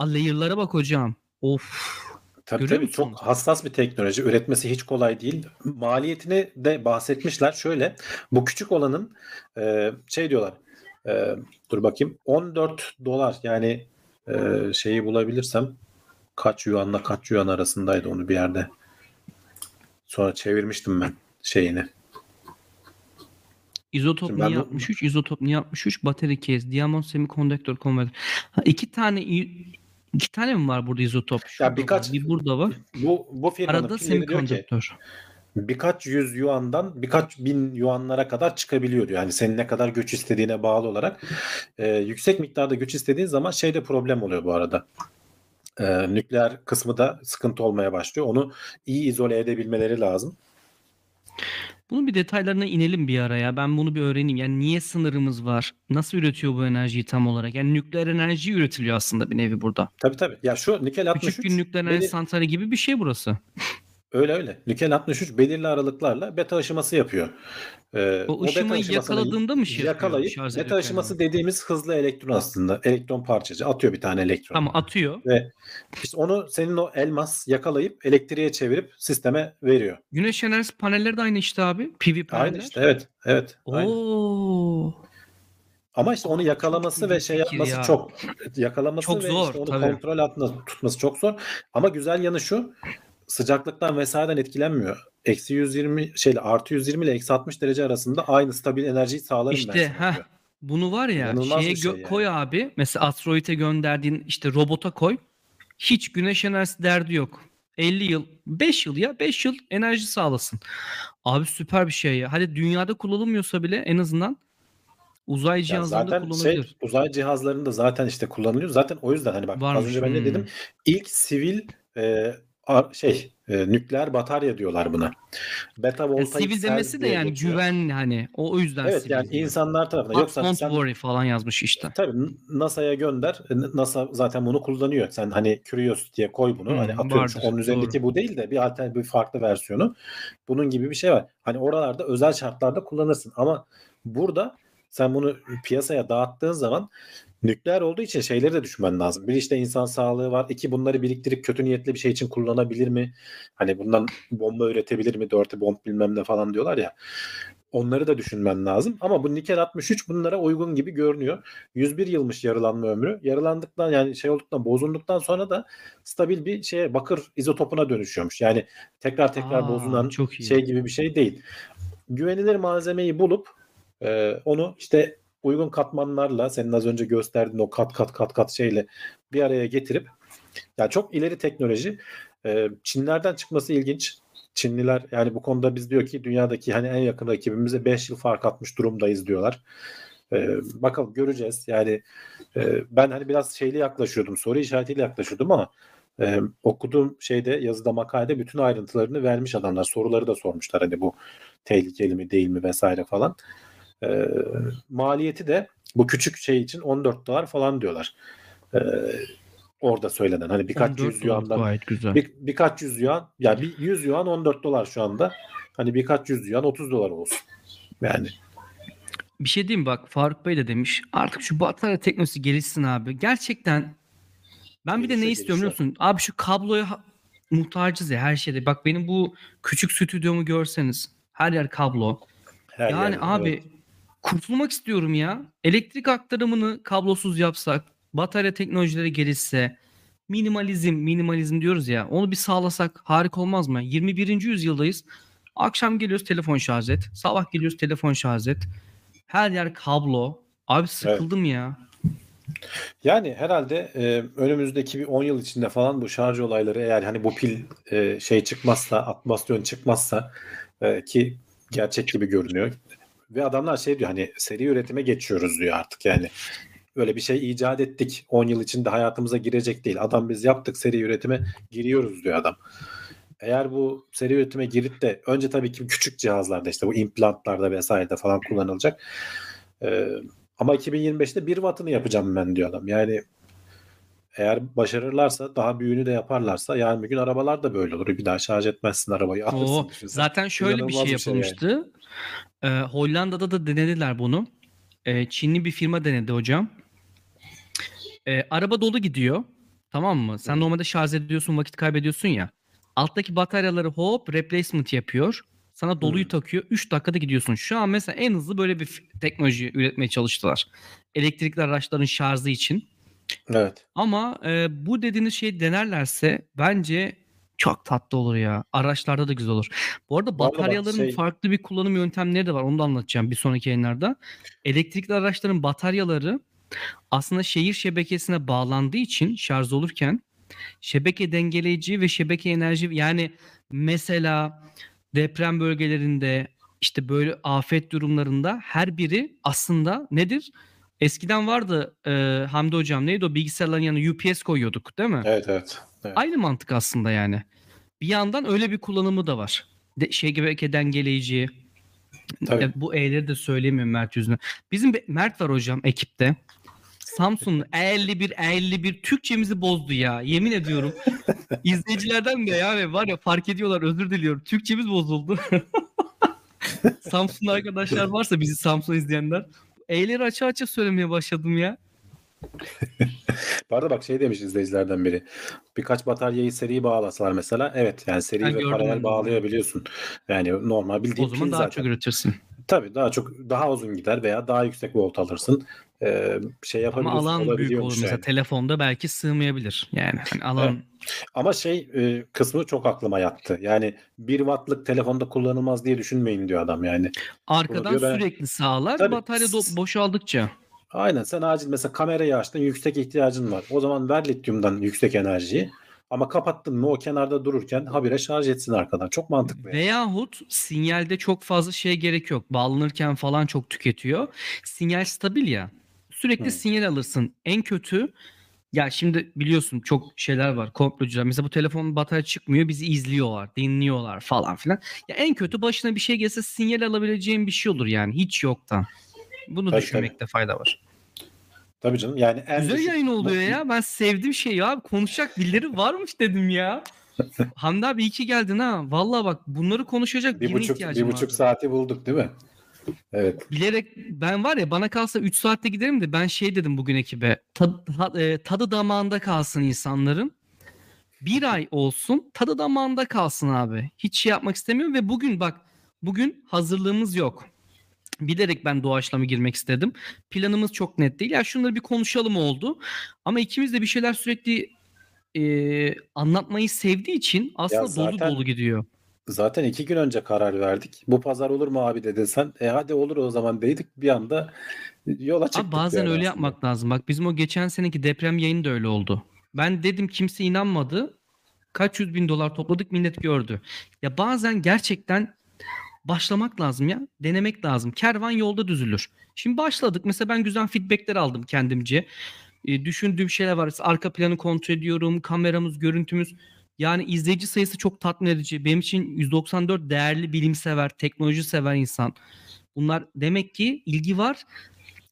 Layer'lara bak hocam. Of. Tabii Görüyor tabii çok musunuz? hassas bir teknoloji. Üretmesi hiç kolay değil. Maliyetini de bahsetmişler. Şöyle bu küçük olanın e, şey diyorlar. e, dur bakayım 14 dolar yani e, şeyi bulabilirsem kaç yuanla kaç yuan arasındaydı onu bir yerde. Sonra çevirmiştim ben şeyini. İzotop Şimdi ben niye bu- 63? İzotop niye 63? Bateri case, diamond semiconductor converter. Ha, iki tane iki tane mi var burada izotop? Şurada birkaç- var, bir burada var. Bu bu firmanın Arada semiconductor. birkaç yüz yuandan birkaç bin yuanlara kadar çıkabiliyor diyor. Yani senin ne kadar güç istediğine bağlı olarak. Ee, yüksek miktarda güç istediğin zaman şeyde problem oluyor bu arada. Ee, nükleer kısmı da sıkıntı olmaya başlıyor. Onu iyi izole edebilmeleri lazım. Bunun bir detaylarına inelim bir ara ya. Ben bunu bir öğreneyim. Yani niye sınırımız var? Nasıl üretiyor bu enerjiyi tam olarak? Yani nükleer enerji üretiliyor aslında bir nevi burada. Tabii tabii. Ya şu nikel 63 Küçük bir nükleer enerji belir- santrali gibi bir şey burası. öyle öyle. Nikel 63 belirli aralıklarla beta aşıması yapıyor. Ee, O beta ışımayı yakaladığında mı şey Yakalayıp şarj beta aşıması dediğimiz hızlı elektron aslında. Elektron parçacı atıyor bir tane elektron. Tamam atıyor. Ve işte onu senin o elmas yakalayıp elektriğe çevirip sisteme veriyor. Güneş enerjisi panelleri de aynı işte abi. PV paneller. Aynı işte evet. Evet. Aynı. Oo. Ama işte onu yakalaması çok ve şey yapması ya. çok yakalaması Çok ve zor, işte onu tabii. kontrol altında tutması çok zor. Ama güzel yanı şu sıcaklıktan vesaireden etkilenmiyor. Eksi 120 şeyle artı 120 ile eksi 60 derece arasında aynı stabil enerjiyi sağlarım ben İşte diyor. bunu var ya İnanılmaz şeye şey yani. koy abi. Mesela asteroide gönderdiğin işte robota koy. Hiç güneş enerjisi derdi yok. 50 yıl, 5 yıl ya 5 yıl enerji sağlasın. Abi süper bir şey ya. Hadi dünyada kullanılmıyorsa bile en azından uzay Ya cihazlarında zaten kullanılabilir. şey uzay cihazlarında zaten işte kullanılıyor. Zaten o yüzden hani bak Varmış, az önce ben ne hmm. dedim? İlk sivil e, şey E, nükleer batarya diyorlar buna. Beta voltaik sivil cell demesi de diye yani geçiyor. güvenli hani. O, o yüzden Evet sivil yani diyor. insanlar tarafından. Yoksa don't sen worry falan yazmış işte. Tabii NASA'ya gönder. E, NASA zaten bunu kullanıyor. Sen hani Curiosity'ye koy bunu. Hmm, hani atıyorum vardır, onun üzerindeki bu değil de bir alternatif bir farklı versiyonu. Bunun gibi bir şey var. Hani oralarda özel şartlarda kullanırsın ama burada sen bunu piyasaya dağıttığın zaman nükleer olduğu için şeyleri de düşünmen lazım. Bir işte insan sağlığı var. İki bunları biriktirip kötü niyetli bir şey için kullanabilir mi? Hani bundan bomba üretebilir mi? Dörtü bomb bilmem ne falan diyorlar ya. Onları da düşünmen lazım. Ama bu nikel 63 bunlara uygun gibi görünüyor. 101 yılmış yarılanma ömrü. Yarılandıktan yani şey olduktan bozulduktan sonra da stabil bir şeye bakır izotopuna dönüşüyormuş. Yani tekrar tekrar Aa, bozulan çok iyi. şey gibi bir şey değil. Güvenilir malzemeyi bulup e, onu işte uygun katmanlarla senin az önce gösterdiğin o kat kat kat kat şeyle bir araya getirip ya çok ileri teknoloji. E, Çinlerden çıkması ilginç. Çinliler yani bu konuda biz diyor ki dünyadaki hani en yakın rakibimize 5 yıl fark atmış durumdayız diyorlar. Ee, bakalım göreceğiz. Yani e, ben hani biraz şeyli yaklaşıyordum, soru işaretiyle yaklaşıyordum ama e, okuduğum şeyde yazıda makalede bütün ayrıntılarını vermiş adamlar. Soruları da sormuşlar hani bu tehlikeli mi değil mi vesaire falan. E, maliyeti de bu küçük şey için 14 dolar falan diyorlar. E, orada söylenen hani birkaç 14 yüz yuandan gayet güzel. bir, birkaç yüz yuan ya bir 100 yuan 14 dolar şu anda. Hani birkaç yüz yuan 30 dolar olsun. Yani Bir şey diyeyim bak Faruk Bey de demiş. Artık şu batarya teknolojisi gelişsin abi. Gerçekten ben bir de ne istiyorum biliyor gelişse. musun? Abi şu kabloya muhtacız ya her şeyde. Bak benim bu küçük stüdyomu görseniz. Her yer kablo. her yani yerde, abi evet. Kurtulmak istiyorum ya. Elektrik aktarımını kablosuz yapsak, batarya teknolojileri gelişse, minimalizm, minimalizm diyoruz ya. Onu bir sağlasak harika olmaz mı? 21. yüzyıldayız. Akşam geliyoruz telefon şarj et. Sabah geliyoruz telefon şarj et. Her yer kablo. Abi sıkıldım ya. Yani herhalde e, önümüzdeki bir 10 yıl içinde falan bu şarj olayları eğer hani bu pil e, şey çıkmazsa, atmasyon çıkmazsa e, ki gerçek gibi görünüyor. Ve adamlar şey diyor hani seri üretime geçiyoruz diyor artık yani. Öyle bir şey icat ettik. 10 yıl içinde hayatımıza girecek değil. Adam biz yaptık seri üretime giriyoruz diyor adam. Eğer bu seri üretime girip de önce tabii ki küçük cihazlarda işte bu implantlarda vesairede falan kullanılacak. Ee, ama 2025'te 1 wattını yapacağım ben diyor adam. Yani eğer başarırlarsa daha büyüğünü de yaparlarsa yarın bir gün arabalar da böyle olur. Bir daha şarj etmezsin arabayı alırsın. Oo, zaten şöyle bir şey bir şey yani. Ee, Hollanda'da da denediler bunu. Ee, Çinli bir firma denedi hocam. Ee, araba dolu gidiyor. Tamam mı? Sen normalde şarj ediyorsun, vakit kaybediyorsun ya. Alttaki bataryaları hop replacement yapıyor. Sana doluyu Hı. takıyor. 3 dakikada gidiyorsun. Şu an mesela en hızlı böyle bir teknoloji üretmeye çalıştılar. Elektrikli araçların şarjı için. Evet. Ama e, bu dediğiniz şey denerlerse bence çok tatlı olur ya. Araçlarda da güzel olur. Bu arada bataryaların şey- farklı bir kullanım yöntemleri de var. Onu da anlatacağım bir sonraki yayınlarda. Elektrikli araçların bataryaları aslında şehir şebekesine bağlandığı için şarj olurken şebeke dengeleyici ve şebeke enerji yani mesela deprem bölgelerinde işte böyle afet durumlarında her biri aslında nedir? Eskiden vardı e, Hamdi hocam neydi o bilgisayarların yanına UPS koyuyorduk değil mi? Evet evet. Evet. Aynı mantık aslında yani. Bir yandan öyle bir kullanımı da var. De, şey gibi dengeleyici. Tabii. Ya bu E'leri de söyleyemiyorum Mert yüzüne. Bizim bir Mert var hocam ekipte. Samsung E51 E51 Türkçemizi bozdu ya. Yemin ediyorum. İzleyicilerden de yani var ya fark ediyorlar özür diliyorum. Türkçemiz bozuldu. Samsung arkadaşlar varsa bizi Samsung izleyenler. E'leri açı açı söylemeye başladım ya. Bu arada bak şey demiş izleyicilerden biri. Birkaç bataryayı seri bağlasalar mesela. Evet yani seri Ben ve ben paralel de. bağlayabiliyorsun. Yani normal bildiğin O zaman daha zaten. çok üretirsin. Tabii daha çok daha uzun gider veya daha yüksek volt alırsın. Ee, şey Ama yapabiliyorsun. alan büyük olur. olabiliyormuş Mesela yani. telefonda belki sığmayabilir. Yani hani alan Ama şey e, kısmı çok aklıma yattı. Yani 1 wattlık telefonda kullanılmaz diye düşünmeyin diyor adam yani. arkadan diyor ben- sürekli sağlar. Tabii. Batarya do- boşaldıkça. Aynen sen acil mesela kamerayı açtın yüksek ihtiyacın var. O zaman ver lityumdan yüksek enerjiyi. Ama kapattın mı o kenarda dururken habire şarj etsin arkadan. Çok mantıklı. yani. Veyahut sinyalde çok fazla şey gerek yok. Bağlanırken falan çok tüketiyor. Sinyal stabil ya. Sürekli Hı. sinyal alırsın. En kötü Ya şimdi biliyorsun çok şeyler var komplocular. Mesela bu telefonun batarya çıkmıyor bizi izliyorlar, dinliyorlar falan filan. Ya en kötü başına bir şey gelse sinyal alabileceğin bir şey olur yani hiç yoktan. Bunu Tabii, düşünmekte fayda var. Tabii canım yani en Güzel düşük- yayın oluyor ya. Ben sevdim şeyi abi. Konuşacak birileri varmış dedim ya. Hamdi abi iyi ki geldin ha. Vallahi bak bunları konuşacak bir buçuk, ihtiyacım bir buçuk vardı. saati bulduk değil mi? Evet. Bilerek ben var ya bana kalsa 3 saatte giderim de ben şey dedim bugün ekibe. Tad- ta- e, tadı damağında kalsın insanların. Bir ay olsun tadı damağında kalsın abi. Hiç şey yapmak istemiyorum ve bugün bak bugün hazırlığımız yok. Bilerek ben doğaçlama girmek istedim. Planımız çok net değil. Ya şunları bir konuşalım oldu. Ama ikimiz de bir şeyler sürekli e, anlatmayı sevdiği için aslında dolu zaten- dolu gidiyor. Zaten iki gün önce karar verdik. Bu pazar olur mu abi dedin sen. E hadi olur o zaman dedik. Bir anda yola çıktık. Abi bazen yani öyle aslında. yapmak lazım. Bak bizim o geçen seneki deprem yayını da öyle oldu. Ben dedim kimse inanmadı. Kaç yüz bin dolar topladık millet gördü. Ya bazen gerçekten başlamak lazım ya. Denemek lazım. Kervan yolda düzülür. Şimdi başladık. Mesela ben güzel feedbackler aldım kendimce. E, düşündüğüm şeyler var. Arka planı kontrol ediyorum. Kameramız, görüntümüz. Yani izleyici sayısı çok tatmin edici. Benim için 194 değerli bilimsever, teknoloji sever insan. Bunlar demek ki ilgi var.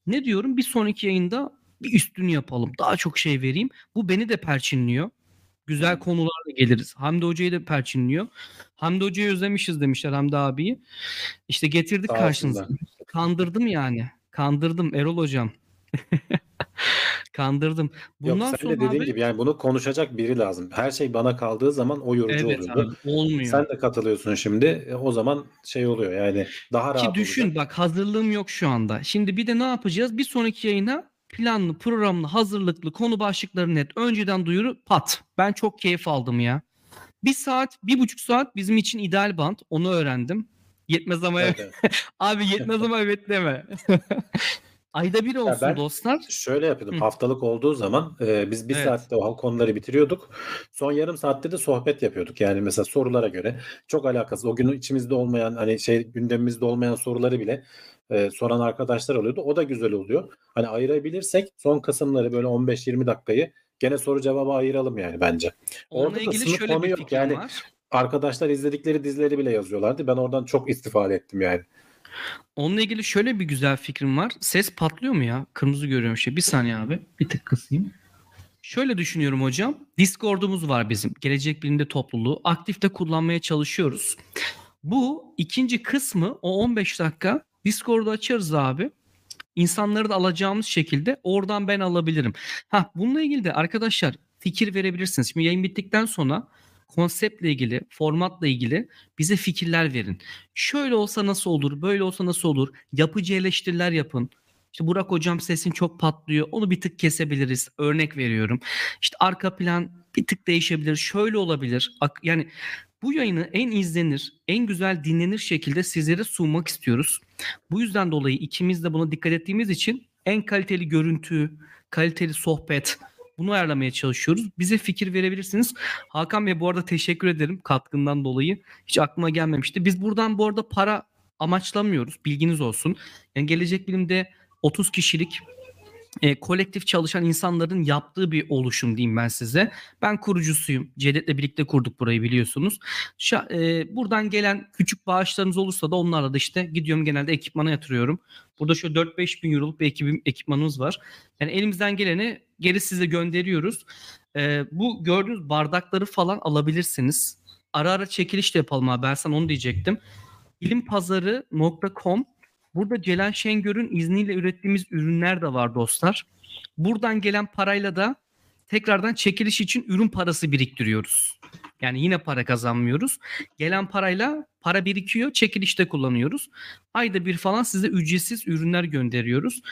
Ne diyorum? Bir sonraki yayında bir üstünü yapalım. Daha çok şey vereyim. Bu beni de perçinliyor. Güzel konularla geliriz. Hamdi Hoca'yı da perçinliyor. Hamdi Hoca'yı özlemişiz demişler Hamdi abiyi. İşte getirdik Sağ karşınıza. olsunlar. Kandırdım yani. Kandırdım Erol Hocam. Kandırdım. Bundan Yok sen sonra de dediğin abi, gibi yani bunu konuşacak biri lazım. Her şey bana kaldığı zaman o yorucu evet oluyordu. abi, olmuyor. Sen de katılıyorsun şimdi. E, o zaman şey oluyor yani daha rahat Ki düşün olacak. bak hazırlığım yok şu anda. Şimdi bir de ne yapacağız? Bir sonraki yayına planlı, programlı, hazırlıklı, konu başlıkları net. Önceden duyuru pat. Ben çok keyif aldım ya. Bir saat, bir buçuk saat bizim için ideal band. Onu öğrendim. Yetmez ama Evet, evet. abi yetmez ama evet deme. Ayda bir olsun ben- dostlar. Şöyle yapıyordum. Hı. Haftalık olduğu zaman e, biz bir Evet. saatte o konuları bitiriyorduk. Son yarım saatte de sohbet yapıyorduk. Yani mesela sorulara göre çok alakasız. O gün içimizde olmayan hani şey gündemimizde olmayan soruları bile e, soran arkadaşlar oluyordu. O da güzel oluyor. Hani ayırabilirsek son kısımları böyle 15-20 dakikayı gene soru cevabı ayıralım yani bence. Onunla orada da ilgili şöyle konu bir yok. fikrim Yani- var. Arkadaşlar izledikleri dizileri bile yazıyorlardı. Ben oradan çok istifade ettim yani. Onunla ilgili şöyle bir güzel fikrim var. Ses patlıyor mu ya? Kırmızı görüyorum şey. Bir saniye abi. Bir tık kısayım. Şöyle düşünüyorum hocam. Discord'umuz var bizim. Gelecek Bilimde topluluğu. Aktifte kullanmaya çalışıyoruz. Bu ikinci kısmı o 15 dakika Discord'u açarız abi. İnsanları da alacağımız şekilde oradan ben alabilirim. Ha bununla ilgili de arkadaşlar fikir verebilirsiniz. Şimdi yayın bittikten sonra konseptle ilgili, formatla ilgili bize fikirler verin. Şöyle olsa nasıl olur, böyle olsa nasıl olur? Yapıcı eleştiriler yapın. İşte Burak hocam sesin çok patlıyor. Onu bir tık kesebiliriz. Örnek veriyorum. İşte arka plan bir tık değişebilir. Şöyle olabilir. Yani bu yayını en izlenir, en güzel dinlenir şekilde sizlere sunmak istiyoruz. Bu yüzden dolayı ikimiz de buna dikkat ettiğimiz için en kaliteli görüntü, kaliteli sohbet bunu ayarlamaya çalışıyoruz. Bize fikir verebilirsiniz. Hakan Bey bu arada teşekkür ederim katkından dolayı. Hiç aklıma gelmemişti. Biz buradan bu arada para amaçlamıyoruz. Bilginiz olsun. Yani gelecek bilimde 30 kişilik e, kolektif çalışan insanların yaptığı bir oluşum diyeyim ben size. Ben kurucusuyum. Cedet'le birlikte kurduk burayı biliyorsunuz. Şa- e, buradan gelen küçük bağışlarınız olursa da onlarla da işte gidiyorum genelde ekipmana yatırıyorum. Burada şöyle 4-5 bin euroluk bir ekibim, ekipmanımız var. Yani elimizden geleni geri size gönderiyoruz. E, bu gördüğünüz bardakları falan alabilirsiniz. Ara ara çekiliş de yapalım abi. Ben sana onu diyecektim. Bilimpazarı.com Burada Celal Şengör'ün izniyle ürettiğimiz ürünler de var dostlar. Buradan gelen parayla da tekrardan çekiliş için ürün parası biriktiriyoruz. Yani yine para kazanmıyoruz. Gelen parayla para birikiyor, çekilişte kullanıyoruz. Ayda bir falan size ücretsiz ürünler gönderiyoruz.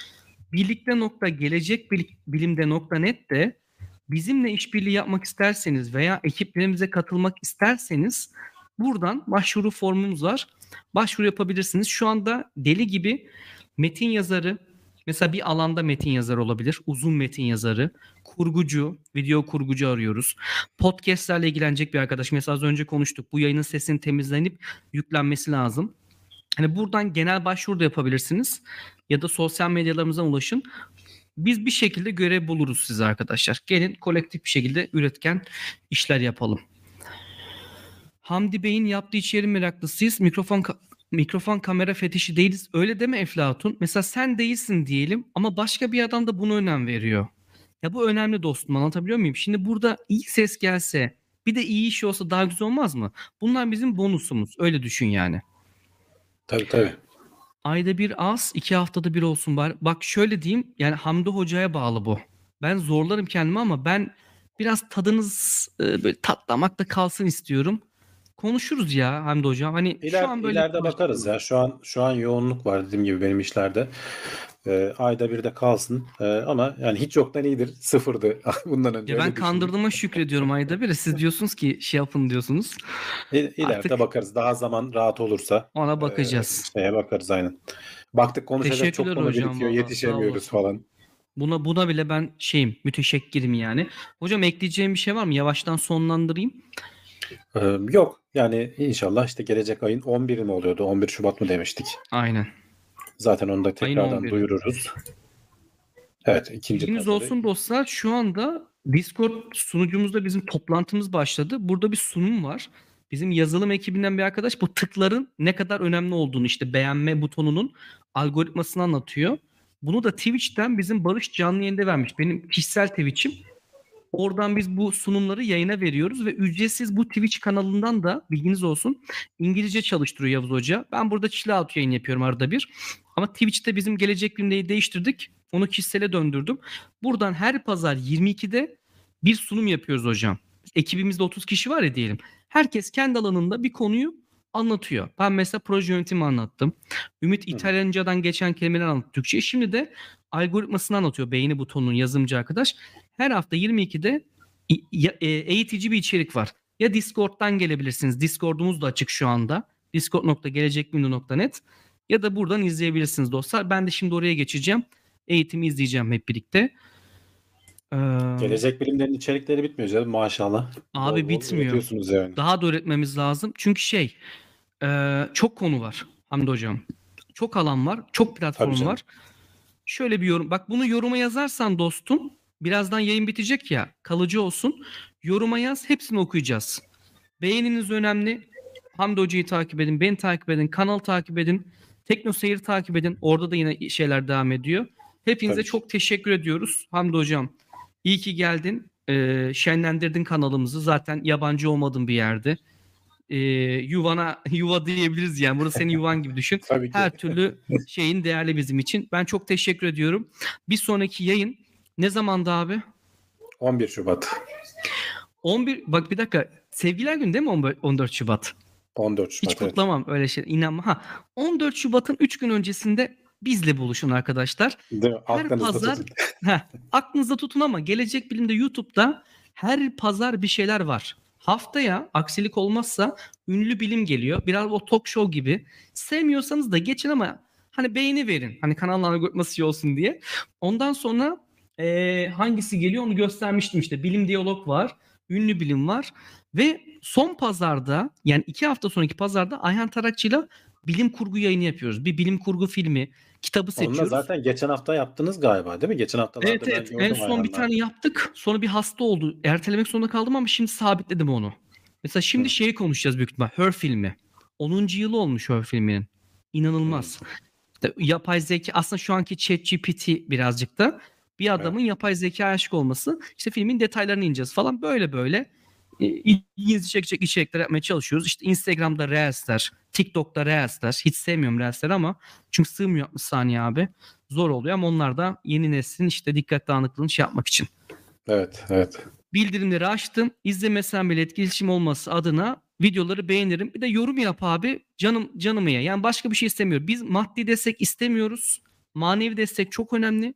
Birlikte nokta gelecek bilimde nokta net de bizimle işbirliği yapmak isterseniz veya ekiplerimize katılmak isterseniz buradan başvuru formumuz var. Başvuru yapabilirsiniz. Şu anda deli gibi metin yazarı, mesela bir alanda metin yazarı olabilir. Uzun metin yazarı, kurgucu, video kurgucu arıyoruz. Podcast'lerle ilgilenecek bir arkadaş. Mesela az önce konuştuk. Bu yayının sesinin temizlenip yüklenmesi lazım. Hani buradan genel başvuru da yapabilirsiniz. Ya da sosyal medyalarımıza ulaşın. Biz bir şekilde görev buluruz size arkadaşlar. Gelin kolektif bir şekilde üretken işler yapalım. Hamdi Bey'in yaptığı içeri meraklısıyız. Mikrofon ka- mikrofon kamera fetişi değiliz. Öyle deme Eflatun. Mesela sen değilsin diyelim ama başka bir adam da buna önem veriyor. Ya bu önemli dostum anlatabiliyor muyum? Şimdi burada iyi ses gelse bir de iyi iş olsa daha güzel olmaz mı? Bunlar bizim bonusumuz. Öyle düşün yani. Tabii tabii. Ayda bir az, iki haftada bir olsun bari. Bak şöyle diyeyim, yani Hamdi Hoca'ya bağlı bu. Ben zorlarım kendimi ama ben biraz tadınız e, böyle tatlamakta kalsın istiyorum. Konuşuruz ya Hamdi Hocam. Hani İler, şu an böyle ileride bakarız ya. Şu an şu an yoğunluk var dediğim gibi benim işlerde. Ee, ayda bir de kalsın. Ee, ama yani hiç yoktan iyidir. Sıfırdı bundan önce. Ya ben kandırdığıma şükrediyorum ayda bir. Siz diyorsunuz ki şey yapın diyorsunuz. İ- İleride Artık- bakarız. Daha zaman rahat olursa. Ona bakacağız. Şeye bakarız aynen. Baktık konuşacak çok konu birikiyor. Yetişemiyoruz falan. Buna buna bile ben şeyim, müteşekkirim yani. Hocam ekleyeceğim bir şey var mı? Yavaştan sonlandırayım. Ee, yok. Yani inşallah işte gelecek ayın 11'i mi oluyordu? 11 Şubat mı demiştik? Aynen. Zaten onu da tekrardan 11'i. duyururuz. Evet. ikinci Bilginiz olsun dostlar şu anda Discord sunucumuzda bizim toplantımız başladı. Burada bir sunum var. Bizim yazılım ekibinden bir arkadaş bu tıkların ne kadar önemli olduğunu işte beğenme butonunun algoritmasını anlatıyor. Bunu da Twitch'ten bizim Barış canlı yayında vermiş. Benim kişisel Twitch'im. Oradan biz bu sunumları yayına veriyoruz ve ücretsiz bu Twitch kanalından da bilginiz olsun İngilizce çalıştırıyor Yavuz Hoca. Ben burada chill out yayın yapıyorum arada bir. Ama Twitch'te bizim gelecek bilimdeyi değiştirdik. Onu kişisele döndürdüm. Buradan her pazar 22'de bir sunum yapıyoruz hocam. Ekibimizde 30 kişi var ya diyelim. Herkes kendi alanında bir konuyu anlatıyor. Ben mesela proje yönetimi anlattım. Ümit İtalyancadan geçen kelimeler anlattı Türkçe'ye. Şimdi de algoritmasını anlatıyor beğeni butonunun yazımcı arkadaş. Her hafta 22'de i- ya- e, eğitici bir içerik var. Ya Discord'dan gelebilirsiniz. Discord'umuz da açık şu anda. discord.gelecekbindu.net ya da buradan izleyebilirsiniz dostlar. Ben de şimdi oraya geçeceğim. Eğitimi izleyeceğim hep birlikte. Ee, Gelecek bilimlerin içerikleri bitmiyor canım maşallah. Abi Bol bitmiyor. yani. daha da öğretmemiz lazım. Çünkü şey e, çok konu var Hamdi Hocam. Çok alan var. Çok platform var. Şöyle bir yorum. Bak bunu yoruma yazarsan dostum birazdan yayın bitecek ya kalıcı olsun. Yoruma yaz hepsini okuyacağız. Beğeniniz önemli. Hamdi Hoca'yı takip edin. Beni takip edin. Kanal takip edin. Tekno Seyir takip edin. Orada da yine şeyler devam ediyor. Hepinize Tabii çok teşekkür ediyoruz. Hamdi Hocam iyi ki geldin. Ee, şenlendirdin kanalımızı. Zaten yabancı olmadığın bir yerde. Ee, yuvana yuva diyebiliriz yani. Burası senin yuvan gibi düşün. Her türlü şeyin değerli bizim için. Ben çok teşekkür ediyorum. Bir sonraki yayın ne zamanda abi? 11 Şubat. 11 bak bir dakika. Sevgiler günü değil mi 15 14 Şubat? 14 Şubat. Hiç evet. kutlamam öyle şey. İnanma. Ha 14 Şubat'ın 3 gün öncesinde bizle buluşun arkadaşlar. Değil? Her Aklınızda pazar tutun. Heh, aklınızda tutun ama Gelecek Bilim'de YouTube'da her pazar bir şeyler var. Haftaya aksilik olmazsa ünlü bilim geliyor. Biraz o talk show gibi. Sevmiyorsanız da geçin ama hani beğeni verin. Hani kanalın algoritması iyi olsun diye. Ondan sonra eee, hangisi geliyor onu göstermiştim işte. Bilim diyalog var. Ünlü bilim var. Ve son pazarda yani iki hafta sonraki pazarda Ayhan Tarakçı'yla bilim kurgu yayını yapıyoruz. Bir bilim kurgu filmi, kitabı Onu seçiyoruz. zaten geçen hafta yaptınız galiba değil mi? Geçen haftalarda Evet evet en son bir ayağından. tane yaptık. Sonra bir hasta oldu. Ertelemek zorunda kaldım ama şimdi sabitledim onu. Mesela şimdi Hı. şeyi konuşacağız büyük ihtimal. Her filmi. 10. yılı olmuş Her filminin. İnanılmaz. İşte yapay zeka aslında şu anki ChatGPT birazcık da bir adamın yapay zeka aşık olması. İşte filmin detaylarını ineceğiz falan böyle böyle. E, ilginizi çekecek içerikler yapmaya çalışıyoruz. İşte Instagram'da Reels'ler, TikTok'ta Reels'ler. Hiç sevmiyorum Reels'ler ama çünkü sığmıyor 60 saniye abi. Zor oluyor ama onlar da yeni neslin işte dikkat dağınıklığını şey yapmak için. Evet, evet. Bildirimleri açtım. İzlemesen bile etkileşim olması adına videoları beğenirim. Bir de yorum yap abi. Canım canımı ye. Yani başka bir şey istemiyorum. Biz maddi destek istemiyoruz. Manevi destek çok önemli.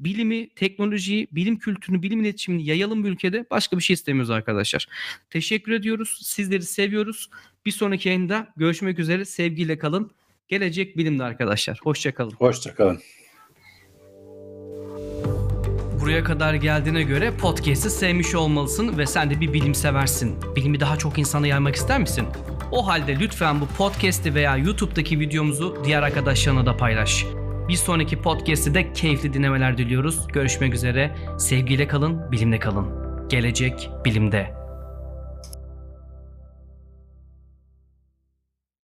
Bilimi, teknolojiyi, bilim kültürünü, bilim iletişimini yayalım bu ülkede. Başka bir şey istemiyoruz arkadaşlar. Teşekkür ediyoruz. Sizleri seviyoruz. Bir sonraki yayında görüşmek üzere. Sevgiyle kalın. Gelecek bilimde arkadaşlar. Hoşçakalın. Hoşçakalın. Buraya kadar geldiğine göre podcast'i sevmiş olmalısın ve sen de bir bilim seversin. Bilimi daha çok insana yaymak ister misin? O halde lütfen bu podcast'i veya YouTube'daki videomuzu diğer arkadaşlarına da paylaş. Bir sonraki podcast'te de keyifli dinlemeler diliyoruz. Görüşmek üzere. Sevgiyle kalın, bilimle kalın. Gelecek bilimde.